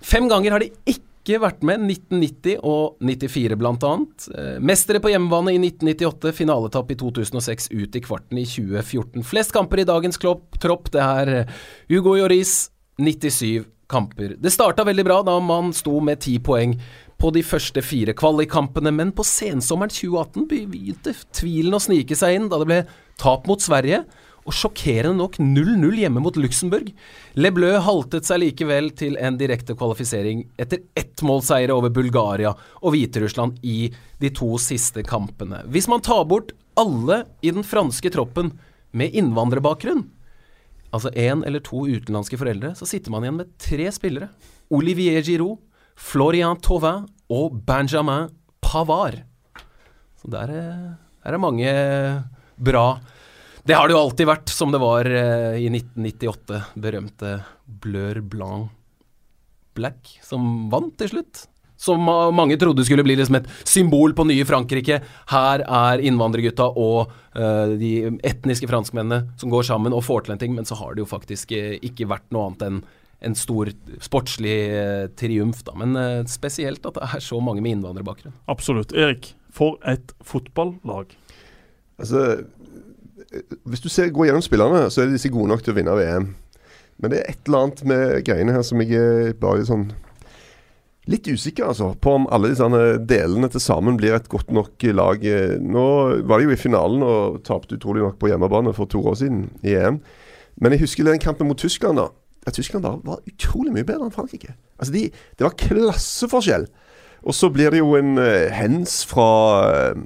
Fem ganger har de ikke vært med, 1990 og 94 bl.a. annet, mestere på hjemmebane i 1998, finaletapp i 2006, ut i kvarten i 2014. Flest kamper i dagens klopp, tropp, det er eh, Hugo Joris, 97 kamper. Det starta veldig bra da man sto med ti poeng på de første fire kvalikkampene, men på sensommeren 2018 begynte tvilen å snike seg inn da det ble tap mot Sverige, og sjokkerende nok 0-0 hjemme mot Luxembourg. Le Bleu haltet seg likevel til en direkte kvalifisering etter ettmålseiere over Bulgaria og Hviterussland i de to siste kampene. Hvis man tar bort alle i den franske troppen med innvandrerbakgrunn, altså én eller to utenlandske foreldre, så sitter man igjen med tre spillere. Olivier Giroud, Florian Tauvin og Benjamin Pavard. Så der, er- der er mange bra Det har det jo alltid vært, som det var eh, i 1998. Berømte Blør Blanc Black, som vant til slutt. Som ma- mange trodde skulle bli liksom et symbol på nye Frankrike. Her er innvandrergutta og eh, de etniske franskmennene som går sammen og får til en ting, men så har det jo faktisk eh, ikke vært noe annet enn en stor sportslig eh, triumf, da. Men eh, spesielt at det er så mange med innvandrerbakgrunn. Absolutt. Erik, for et fotballag. Altså, hvis du ser, går gjennom spillerne, så er disse gode nok til å vinne VM. Men det er et eller annet med greiene her som jeg er bare sånn Litt usikker altså, på om alle disse delene til sammen blir et godt nok lag. Nå var de jo i finalen og tapte utrolig nok på hjemmebane for to år siden i EM. Men jeg husker den kampen mot Tyskland. da at Tyskland bare var utrolig mye bedre enn Frankrike. Altså de, Det var klasseforskjell. Og så blir det jo en uh, hens fra uh,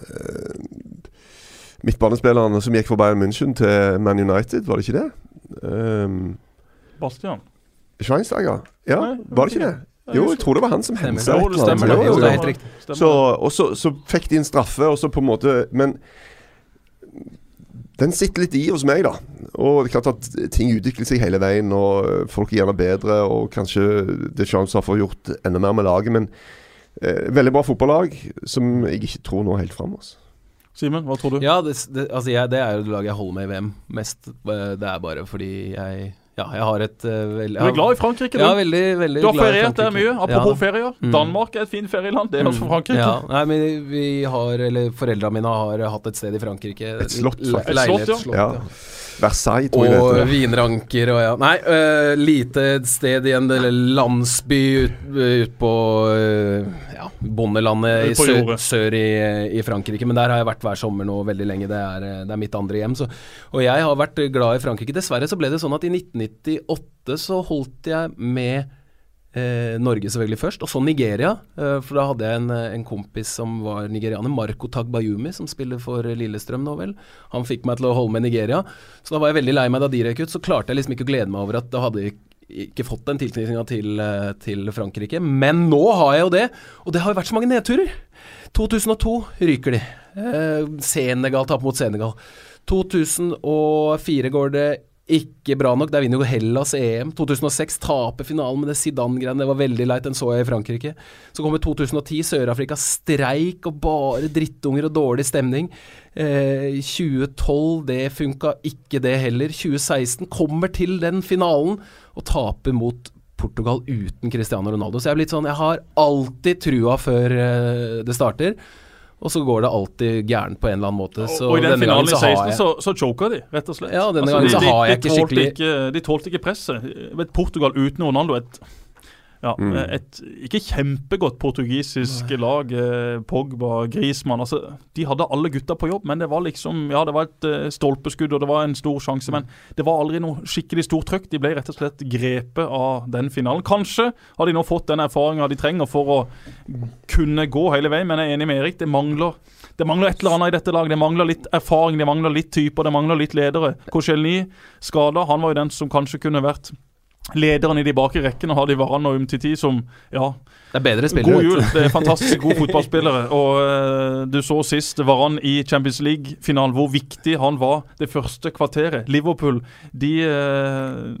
eh, midtbanespillerne som gikk fra Bayern München til Man United, var det ikke det? Um, Bastian. Schweinsteiger? Ja, Nei, var det ikke det? Jo, jeg tror det var han som hendte hensa et det eller annet. det. Jo, det er helt riktig. Stemmer. Så, og så, så fikk de en straffe, og så på en måte Men den sitter litt i hos meg, da. Og det er klart at ting utvikler seg hele veien, og folk er gjerne bedre, og kanskje Deschamps har fått gjort enda mer med laget, men eh, veldig bra fotballag som jeg ikke tror når helt fram. Altså. Simen, hva tror du? Ja, det, det, altså jeg, det er jo det laget jeg holder med i VM mest. Eh, Det er bare fordi jeg Ja, jeg har et uh, veldig Du er glad i Frankrike, du. Ja, veldig, veldig du har feriert der mye. Apropos Ja. ferier. Mm. Danmark er et fint ferieland. Det er også Mm. Frankrike. Ja, nei, men vi har, eller foreldrene mine har hatt et sted i Frankrike. Et slott, Le- Et slott, Ja. ja. Versailles, tror jeg det Og heter. vinranker og ja. Nei, uh, lite sted igjen, eller landsby ut, ut på ja, bondelandet i sør, sør i, i Frankrike. Men der har jeg vært hver sommer nå veldig lenge. Det er, øh, det er mitt andre hjem. Så, og jeg har vært glad i Frankrike. Dessverre så ble det sånn at i 1998 så holdt jeg med Eh, Norge selvfølgelig først, og så Nigeria. Eh, for da hadde jeg en, eh, en kompis som var nigerianer, Marco Tagbayumi, som spiller for eh, Lillestrøm nå vel. Han fikk meg til å holde med Nigeria. Så da var jeg veldig lei meg da de røk ut. Så klarte jeg liksom ikke å glede meg over at da hadde ikke fått den tilknytninga til, eh, til Frankrike. Men nå har jeg jo det, og det har jo vært så mange nedturer. 2002 ryker de. Eh, Senegal taper mot Senegal. 2004 går det ikke bra nok. Der vinner jo Hellas EM. 2006 taper finalen med det Zidane-greiene. Det var veldig leit, den så jeg i Frankrike. Så kommer 2010, Sør-Afrika streik og bare drittunger og dårlig stemning. Eh, 2012, det funka ikke det heller. 2016 kommer til den finalen og taper mot Portugal uten Cristiano Ronaldo. Så jeg sånn Jeg har alltid trua før eh, det starter. Og så går det alltid gærent på en eller annen måte. Så og i den finalen i 16 jeg så, så choker de, rett og slett. Ja, denne Altså, gangen så de- har jeg ikke skikkelig- ikke- De tålte ikke presset. Portugal uten Ronaldo et ja, Mm. et ikke kjempegodt portugisisk lag. eh, Pogba, Grismann altså, De hadde alle gutta på jobb, men det var liksom Ja, det var et eh, stolpeskudd og det var en stor sjanse, men det var aldri noe skikkelig stort trøkk. De ble rett og slett grepet av den finalen. Kanskje har de nå fått den erfaringa de trenger for å kunne gå hele veien, men jeg er enig med Erik. Det mangler det mangler et eller annet i dette laget. Det mangler litt erfaring, det mangler litt typer, det mangler litt ledere. Koscielny skada. Han var jo den som kanskje kunne vært lederen i de bakre rekkene. Har de Varan og Umtiti som ja, Det er bedre spillere. god jul. Det er fantastisk gode fotballspillere. Og uh, du så sist Varan i Champions League-finalen, hvor viktig han var det første kvarteret. Liverpool de uh,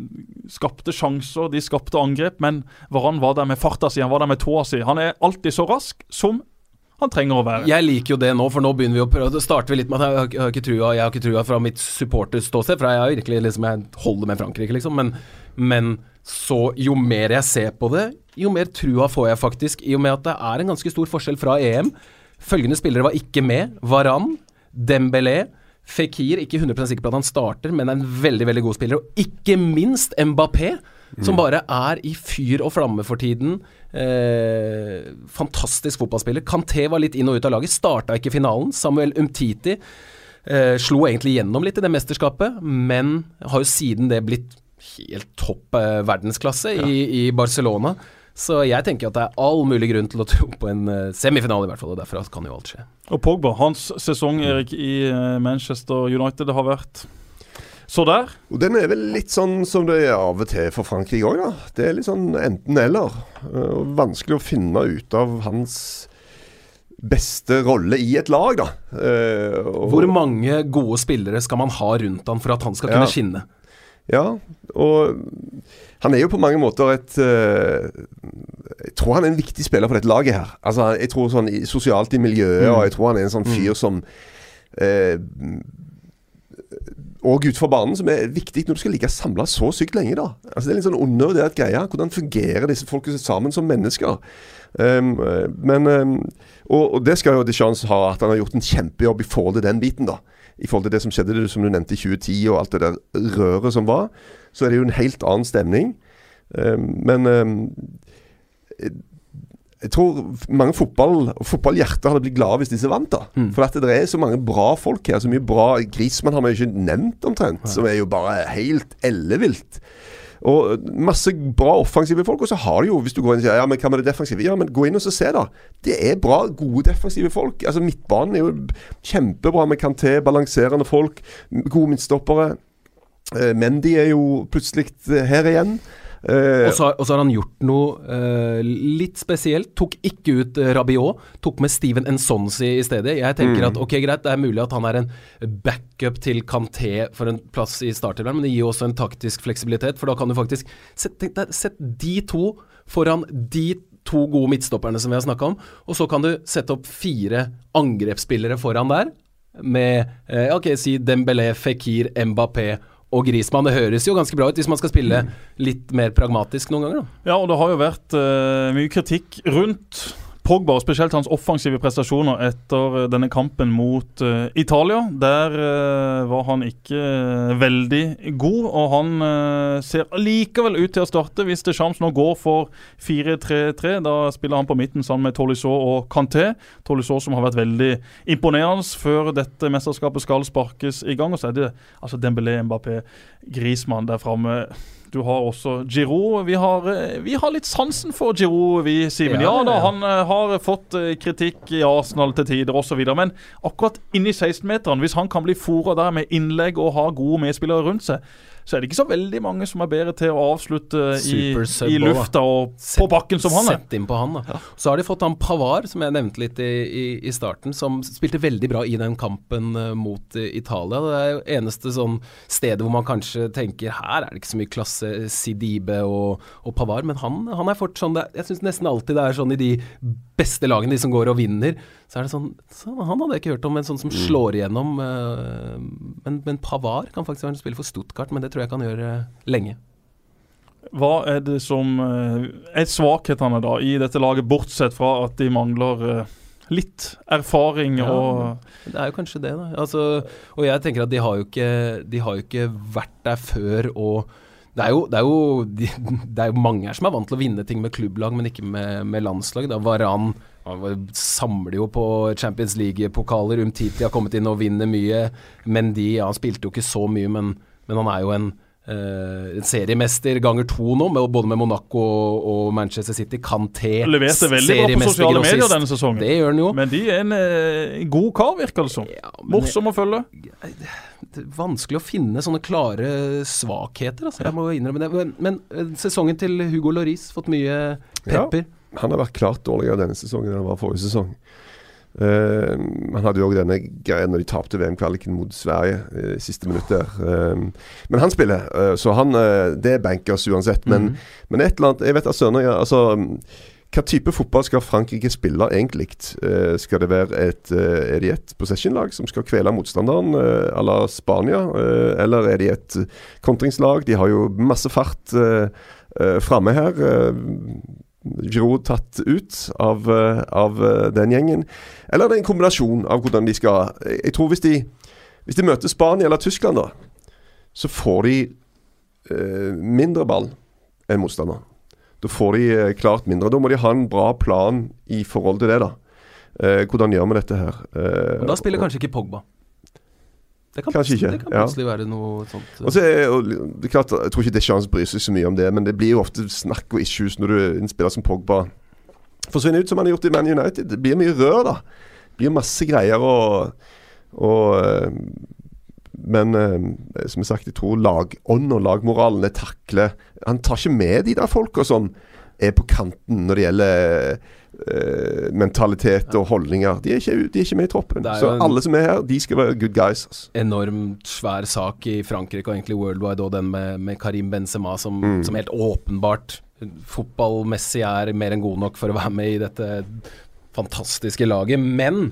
skapte sjanser, de skapte angrep, men Varan var der med farta si, han var der med tåa si. Han er alltid så rask som han trenger å være. Jeg liker jo det nå, for nå begynner vi å prøve starter vi litt med at jeg har, jeg har ikke trua Jeg har ikke trua fra mitt supporterståsted, for jeg har virkelig liksom Jeg holder med Frankrike, liksom. Men, men så jo mer jeg ser på det, jo mer trua får jeg faktisk, i og med at det er en ganske stor forskjell fra EM. Følgende spillere var ikke med. Varan, Dembélé, Fikir, ikke 100 sikker på at han starter, men er en veldig veldig god spiller. Og ikke minst Mbappé, som bare er i fyr og flamme for tiden. Eh, fantastisk fotballspiller. Kanté var litt inn og ut av laget, starta ikke finalen. Samuel Umtiti eh, slo egentlig gjennom litt i det mesterskapet, men har jo siden det blitt helt topp eh, verdensklasse i, i Barcelona. Så jeg tenker at det er all mulig grunn til å tro på en eh, semifinale, i hvert fall. Og derfra kan jo alt skje. Og Pogba, hans sesong Erik, i eh, Manchester United det har vært så der. Og Den er vel litt sånn som det er av og til for Frankrike òg, da. Det er litt sånn enten-eller. Uh, vanskelig å finne ut av hans beste rolle i et lag, da. Uh, og, Hvor mange gode spillere skal man ha rundt han for at han skal kunne Ja. skinne? Ja, og han er jo på mange måter et uh, Jeg tror han er en viktig spiller for dette laget her. Altså, jeg tror sånn i, Sosialt i miljøet, og jeg tror han er en sånn fyr som uh, og utenfor banen, som er viktig når du skal ligge samla så sykt lenge. da. Altså Det er litt sånn undervurdert greie. Hvordan fungerer disse folkene sammen som mennesker? Um, eh, men um, og, og det skal jo Deschamps ha, at han har gjort en kjempejobb i forhold til den biten. da. I forhold til det som skjedde, det som du nevnte i 2010 og alt det der røret som var. Så er det jo en helt annen stemning. Um, men um, jeg tror mange fotball fotballhjerter hadde blitt glade hvis disse vant. da For at det er så mange bra folk her. Så mye bra Grismann har vi ikke nevnt omtrent. Som er jo bare helt ellevilt. Og masse bra offensive folk. Og så har du jo, hvis du går inn og sier ja, men hva med det defensive? Ja, men gå inn og se, da. Det er bra, gode defensive folk. Altså Midtbanen er jo kjempebra med Kanté, balanserende folk. Gode midtstoppere. Men Mendy er jo plutselig eh, her igjen. Eh, Og så og så har han gjort noe uh, litt spesielt. Tok ikke ut uh, Rabiot, tok med Steven Ensonsi i stedet. Jeg tenker at ok, greit, det er mulig at han er en backup til Kanté for en plass i startelveren, men det gir også en taktisk fleksibilitet, for da kan du faktisk Sett, set de to foran de to gode midtstopperne som vi har snakka om, og så kan du sette opp fire angrepsspillere foran der, med eh, ok, si Dembélé, Fikir, Mbappé og Grismann. Det høres jo ganske bra ut hvis man skal spille litt mer pragmatisk noen ganger, da. Ja, og det har jo vært uh, mye kritikk rundt Pogba, og spesielt hans offensive prestasjoner etter eh, denne kampen mot uh, Italia. Der uh, var han ikke uh, veldig god, og han ser likevel ut til å starte hvis det Deschamps nå går for 4-3-3. Da spiller han på midten sammen med Tolisso og Kanté. Tolisso som har vært veldig imponerende før dette mesterskapet skal sparkes i gang. Og så er det altså Dembélé, Mbappé, Grismann der framme. Du har også Giroud. Vi har, eh, vi har litt sansen for Giroud, vi, Simen. Ja, Ja, da, han eh, har fått eh, kritikk i Arsenal til tider osv. Men akkurat inni 16-meteren, hvis han kan bli fora der med innlegg og ha gode medspillere rundt seg, så er det ikke så veldig mange som er bedre til å avslutte i, i lufta og på bakken som han er. Sett inn på han, da. Så har de fått han Pavar, som jeg nevnte litt i, i, i starten, som spilte veldig bra i den kampen eh, mot eh, Italia. Det er jo eneste sånn stedet hvor man kanskje tenker her er det ikke så mye klasse, Sidibe og, og Pavar, men han, han er fort sånn det, Jeg syns nesten alltid det er sånn i de beste lagene, de som går og vinner, så er det sånn så Han hadde jeg ikke hørt om, en sånn som slår igjennom. eh, men, men Pavar kan faktisk være en spiller for Stuttgart, men det tror jeg kan gjøre lenge. Hva er det som eh, er svakhetene da i dette laget, bortsett fra at de mangler eh, litt erfaring Ja, og Det er jo kanskje det, da. Altså, og jeg tenker at de har jo ikke, de har jo ikke vært der før og det er, jo, det, er jo, de, det er jo mange her som er vant til å vinne ting med klubblag, men ikke med, med landslag. Da. Varan han samler jo på Champions League-pokaler. Umtiti har kommet inn og vinner mye. Mendy ja, han spilte jo ikke så mye, men, men han er jo en, eh, en seriemester ganger to nå, med, både med Monaco og, og Manchester City. Kanté leverte veldig bra på seriemester sosiale medier grossist. denne sesongen. Det gjør han jo. Men de er en uh, god kar, virker det som. Ja, Morsom å følge. det er vanskelig å finne sånne klare svakheter. Altså. Jeg må innrømme det. Men, men eh, sesongen til Hugo Laurice fått mye pepper. Ja, Han har vært klart dårligere denne sesongen enn han var forrige sesong. Eh, han hadde jo òg denne greia når de tapte VM-kvaliken mot Sverige eh, i siste minutt der. Eh, men han spiller, uh, så han Det er bankers uansett. Men, Mhm. men et eller annet Jeg vet da søren altså, hva type fotball skal Frankrike spille egentlig? Skal det være et Er de et possession-lag som skal kvele motstanderen à la Spania? Eller er de et kontringslag? De har jo masse fart framme her. Eh, Giroud tatt ut av, eh, av eh, den gjengen. Eller det er en kombinasjon av hvordan de skal Jeg jeg tror hvis de, hvis de møter Spania eller Tyskland, da, så får de eh, mindre ball enn motstander. Da får de eh, klart mindre. Da må de ha en bra plan i forhold til det, da. Eh, hvordan gjør vi dette her? Eh, da spiller og- kanskje ikke Pogba. Det kan, Kanskje ikke, det kan ja. plutselig være noe sånt. Og så er, og, det klart, Jeg tror ikke Deschamps bryr seg så mye om det, men det blir jo ofte snakk og issues når du en spiller som Pogba forsvinner ut, som han har gjort i Man United. Det blir mye rør, da. Det blir masse greier og, og eh, Men eh, som sagt, jeg tror lagånd og lagmoralen er takler Han tar ikke med de der folka som er på kanten når det gjelder Uh, mentalitet og holdninger. De er, ikke, de er ikke med i troppen. Så alle som er her, de skal være good guys. Altså. enormt svær sak i Frankrike og egentlig worldwide, og den med, med Karim Benzema, som, Mm. som helt åpenbart fotballmessig er mer enn god nok for å være med i dette fantastiske laget. Men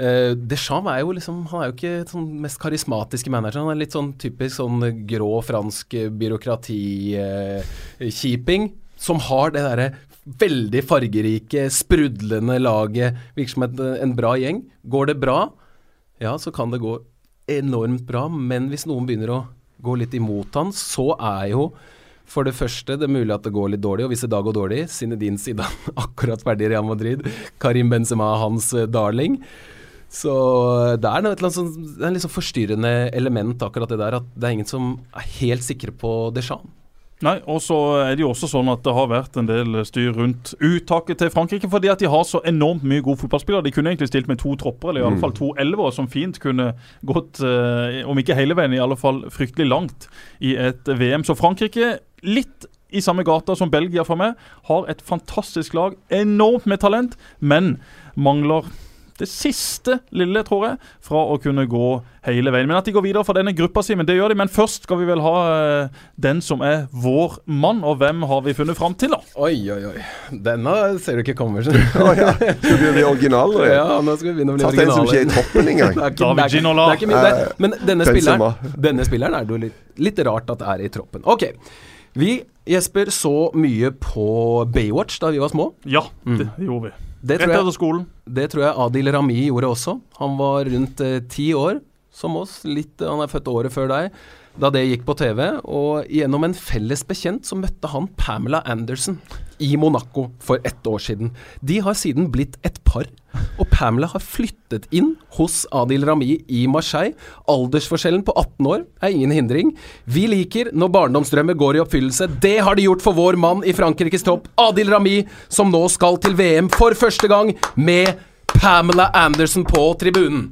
Uh, Deschamps er jo liksom Han er jo ikke sånn mest karismatiske manager. Han er litt sånn typisk sånn grå fransk byråkratikjiping, som har det derre veldig fargerike, sprudlende laget. Virker som en bra gjeng. Går det bra, ja, så kan det gå enormt bra, men hvis noen begynner å gå litt imot han, så er jo for det første det er mulig at det går litt dårlig, og hvis det da går dårlig, Zinedine Zidane akkurat ferdig i Real Madrid, Karim Benzema er hans eh, darling. Så det er noe, et eller annet sånn, det er en litt sånn forstyrrende element akkurat det der, at det er ingen som er helt sikre på Deschamps. Nei, og så er det jo også sånn at det har vært en del styr rundt uttaket til Frankrike, fordi at de har så enormt mye gode fotballspillere. De kunne egentlig stilt med to tropper, eller i alle fall to elvere, som fint kunne gått, eh, om ikke hele veien, i alle fall fryktelig langt i et VM. Så Frankrike, litt i samme gata som Belgia for meg, har et fantastisk lag. Enormt med talent, men mangler det siste lille, tror jeg, fra å kunne gå hele veien. Men at de går videre fra denne gruppa si, men det gjør de. Men først skal vi vel ha eh, den som er vår mann, og hvem har vi funnet fram til, da? Oi, oi, oi. Denne ser du ikke kommer. skjønner du. Å ja. Skal vi bli originale? ja, nå skal vi begynne å bli Tatt en som ikke er i toppen engang. Det ikke- David det er ikke- Ginola. det er ikke mye. Men denne spilleren, denne spilleren er det jo litt, litt rart at det er i troppen. Ok. Vi, Jesper, så mye på Baywatch da vi var små. Ja, det gjorde vi. Det tror, jeg, det tror jeg Adil Rami gjorde også. Han var rundt eh, ti år, som oss. Litt, han er født året før deg. Da det gikk på TV. Og gjennom en felles bekjent så møtte han Pamela Anderson i Monaco for ett år siden. De har siden blitt et par. Og Pamela har flyttet inn hos Adil Rami i Marseille. Aldersforskjellen på 18 år er ingen hindring. Vi liker når barndomsdrømmer går i oppfyllelse. Det har de gjort for vår mann i Frankrikes topp, Adil Rami, som nå skal til VM for første gang med Pamela Anderson på tribunen.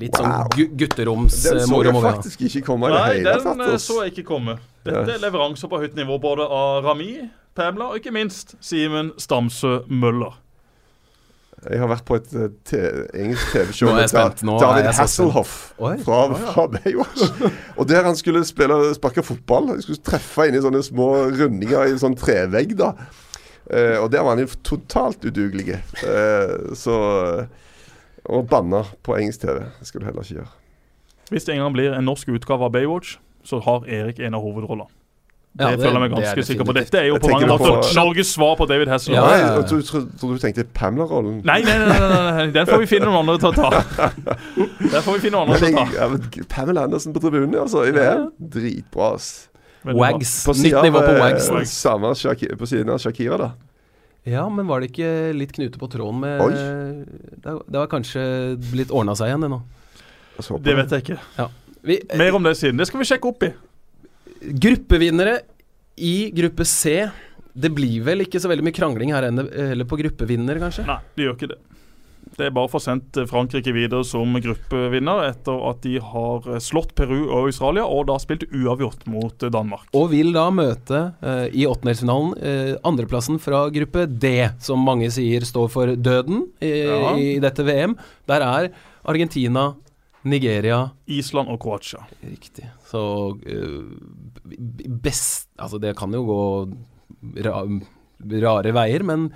Litt sånn Wow. gu gutteromsmoro. Den eh, så jeg faktisk ikke komme Nei, hele den tatt. eh, så jeg ikke komme. Dette er leveranser på høyt nivå, både av Rami, Pamela og ikke minst Simen Stamsø Møller. Jeg har vært på et eh, te engelsk TV-show med David. Hasselhoff Oi. fra, fra Baywatch. Og der han skulle spille sparke fotball. Han skulle treffe inn i sånne små rundinger i en sånn trevegg. da Eh, Og der var han jo totalt udugelig. Eh, så Og banne på engelsk TV. Det skal du heller ikke gjøre. Hvis det en gang blir en norsk utgave av Baywatch, så har Erik en av hovedrollene. Det, Ja, det- føler jeg meg det er ganske sikker på. Dette er jo på mange du måter på- Norges svar på David Hasselhoff. Ja, ja, ja. trodde tro, du tenkte Pamela-rollen. Nei, nei, nei, nei, nei, nei, den får vi finne noen andre til å ta. Den får vi finne noen andre til å ta. Ja, Pamela Andersen på tribunen, altså, i VM. Dritbra, ass. Wags. På Nytt nivå på eh, Wags. Samme på siden av Shakira, da. Ja, men var det ikke litt knute på tråden med Oi. Det det var kanskje blitt ordna seg igjen, det nå. Det vet jeg ikke. Vi, Mer om det siden. Det skal vi sjekke opp i. Gruppevinnere i gruppe C. Det blir vel ikke så veldig mye krangling her heller på gruppevinner, kanskje? Nei, det gjør ikke det. Det er bare å få sendt Frankrike videre som gruppevinner etter at de har slått Peru og Australia, og da spilt uavgjort mot Danmark. Og vil da møte eh, i åttendelsfinalen eh, andreplassen fra gruppe D, som mange sier står for døden i, Ja. i dette VM. Der er Argentina, Nigeria Island og Kroatia. Riktig. Så eh, best Altså, det kan jo gå ra rare veier, men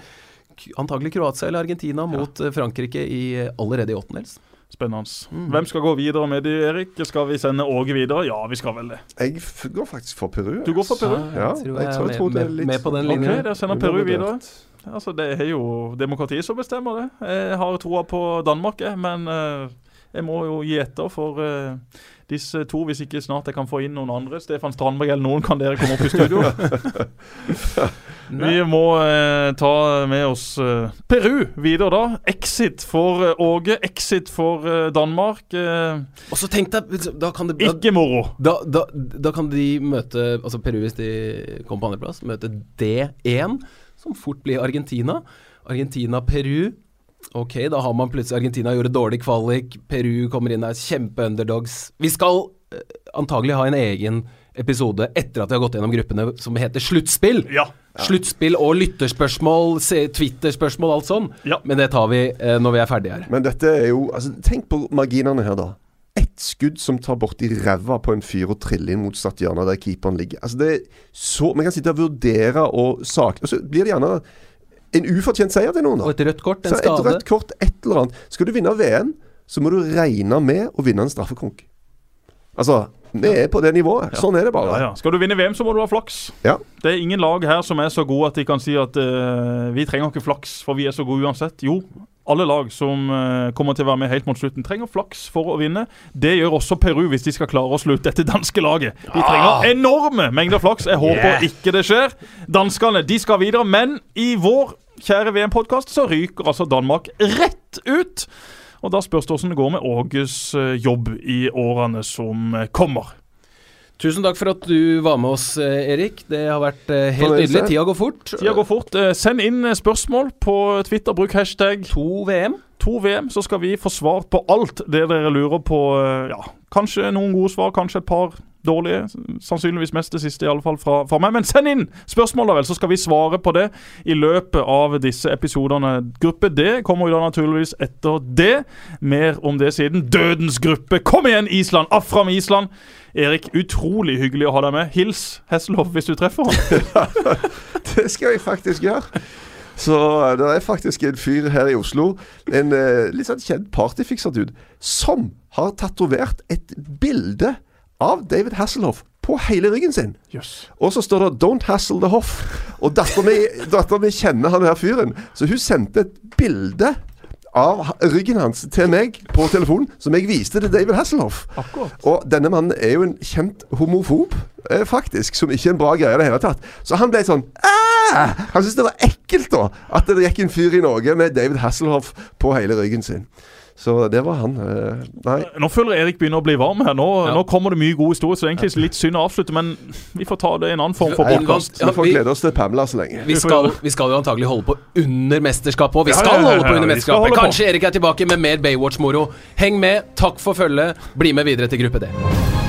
antagelig Kroatia eller Argentina mot ja. Frankrike i, allerede i åttendels. Spennende. Hvem skal gå videre med de, Erik? Skal vi sende Åge videre? Ja, vi skal vel det. Jeg f- går faktisk for Peru. Du går for Peru? Ja, jeg tror jeg jeg tror- er tror det er med, litt- med på den Ok, da sender Peru videre. Altså, Det er jo demokratiet som bestemmer det. Jeg har troa på Danmark, men eh, jeg må jo gi etter for uh, disse to, hvis ikke snart jeg kan få inn noen andre. Stefan Strandberg eller noen, kan dere komme opp i studio? Vi må eh, ta med oss eh, Peru videre, da. Exit for eh, Åge, exit for eh, Danmark. Eh, Og så tenk deg, da kan det da, ikke moro. da, da, da kan de møte, altså Peru hvis de kommer på andreplass, møte D1, som fort blir Argentina. Argentina-Peru. Ok, da har man plutselig Argentina gjorde dårlig kvalik, Peru kommer inn der, kjempe-underdogs. Vi skal eh, antagelig ha en egen episode etter at vi har gått gjennom gruppene som heter Sluttspill. Ja. Sluttspill og lytterspørsmål, Twitter-spørsmål, alt sånn. Ja. Men det tar vi eh, når vi er ferdige her. Men dette er jo altså, Tenk på marginene her, da. Ett skudd som tar borti ræva på en fyr og triller inn mot Statiana der keeperen ligger. Altså det er så Vi kan sitte og vurdere og sakne Og så blir det gjerne en ufortjent seier til noen. da. Og et rødt kort, en Så et rødt kort, et eller annet. Skal du vinne VM, så må du regne med å vinne en straffekonk. Altså, vi er på det nivået. Sånn er det bare. Ja, ja. Skal du vinne VM, så må du ha flaks. Ja. Det er ingen lag her som er så gode at de kan si at uh, vi trenger ikke flaks, for vi er så gode uansett. Jo, alle lag som uh, kommer til å være med helt mot slutten, trenger flaks for å vinne. Det gjør også Peru hvis de skal klare å slutte dette danske laget. De trenger enorme mengder flaks. Jeg håper ikke det skjer. Danskene de skal videre, men i vår kjære VM-podkast så ryker altså Danmark rett ut. Og da spørs det hvordan det går med Åges eh, jobb i årene som eh, kommer. Tusen takk for at du var med oss, eh, Erik. Det har vært helt nydelig. Tida går fort. Tida går fort. Send inn spørsmål på Twitter. Bruk hashtag 2VM. 2VM, så skal vi få svar på alt det dere lurer på. Ja, kanskje noen gode svar, kanskje et par dårlige. Sannsynligvis mest det siste, i alle fall fra, fra meg. Men send inn spørsmål, da vel, så skal vi svare på det i løpet av disse episodene. Gruppe D kommer jo da naturligvis etter det. Mer om det siden. Dødens gruppe. Kom igjen, Island! Afram Island! Erik, utrolig hyggelig å ha deg med. Hils Hesselhoff hvis du treffer han. Det skal jeg faktisk gjøre. Så eh, det er faktisk en fyr her i Oslo, en eh, litt sånn kjent partyfikser-dude, som har tatovert et bilde av David Hasselhoff på hele ryggen sin. Yes. Og så står det 'Don't hassle the Hoff'. Og dattera mi, kjenner han her fyren, så hun sendte et bilde av ryggen hans til meg på telefonen, som jeg viste til David Hasselhoff. Akkurat. Og denne mannen er jo en kjent homofob, eh, faktisk, som ikke er en bra greie i det hele tatt. Så han ble sånn Aah! Han syntes det var ekkelt, da, at det gikk en fyr i Norge med David Hasselhoff på hele ryggen sin. Så det var han. eh, Nei. Nå føler Erik begynner å bli varm her. Nå, Ja. nå kommer det mye gode historier, så det er egentlig litt synd å avslutte. Men vi får ta det i en annen form for podkast. Ja, Vi får glede oss til Pamela så lenge. Vi skal, vi skal jo antagelig holde på under mesterskapet, òg. vi skal holde på under mesterskapet. Kanskje Erik er tilbake med mer Baywatch-moro. Heng med, takk for følget. Bli med videre til gruppe D.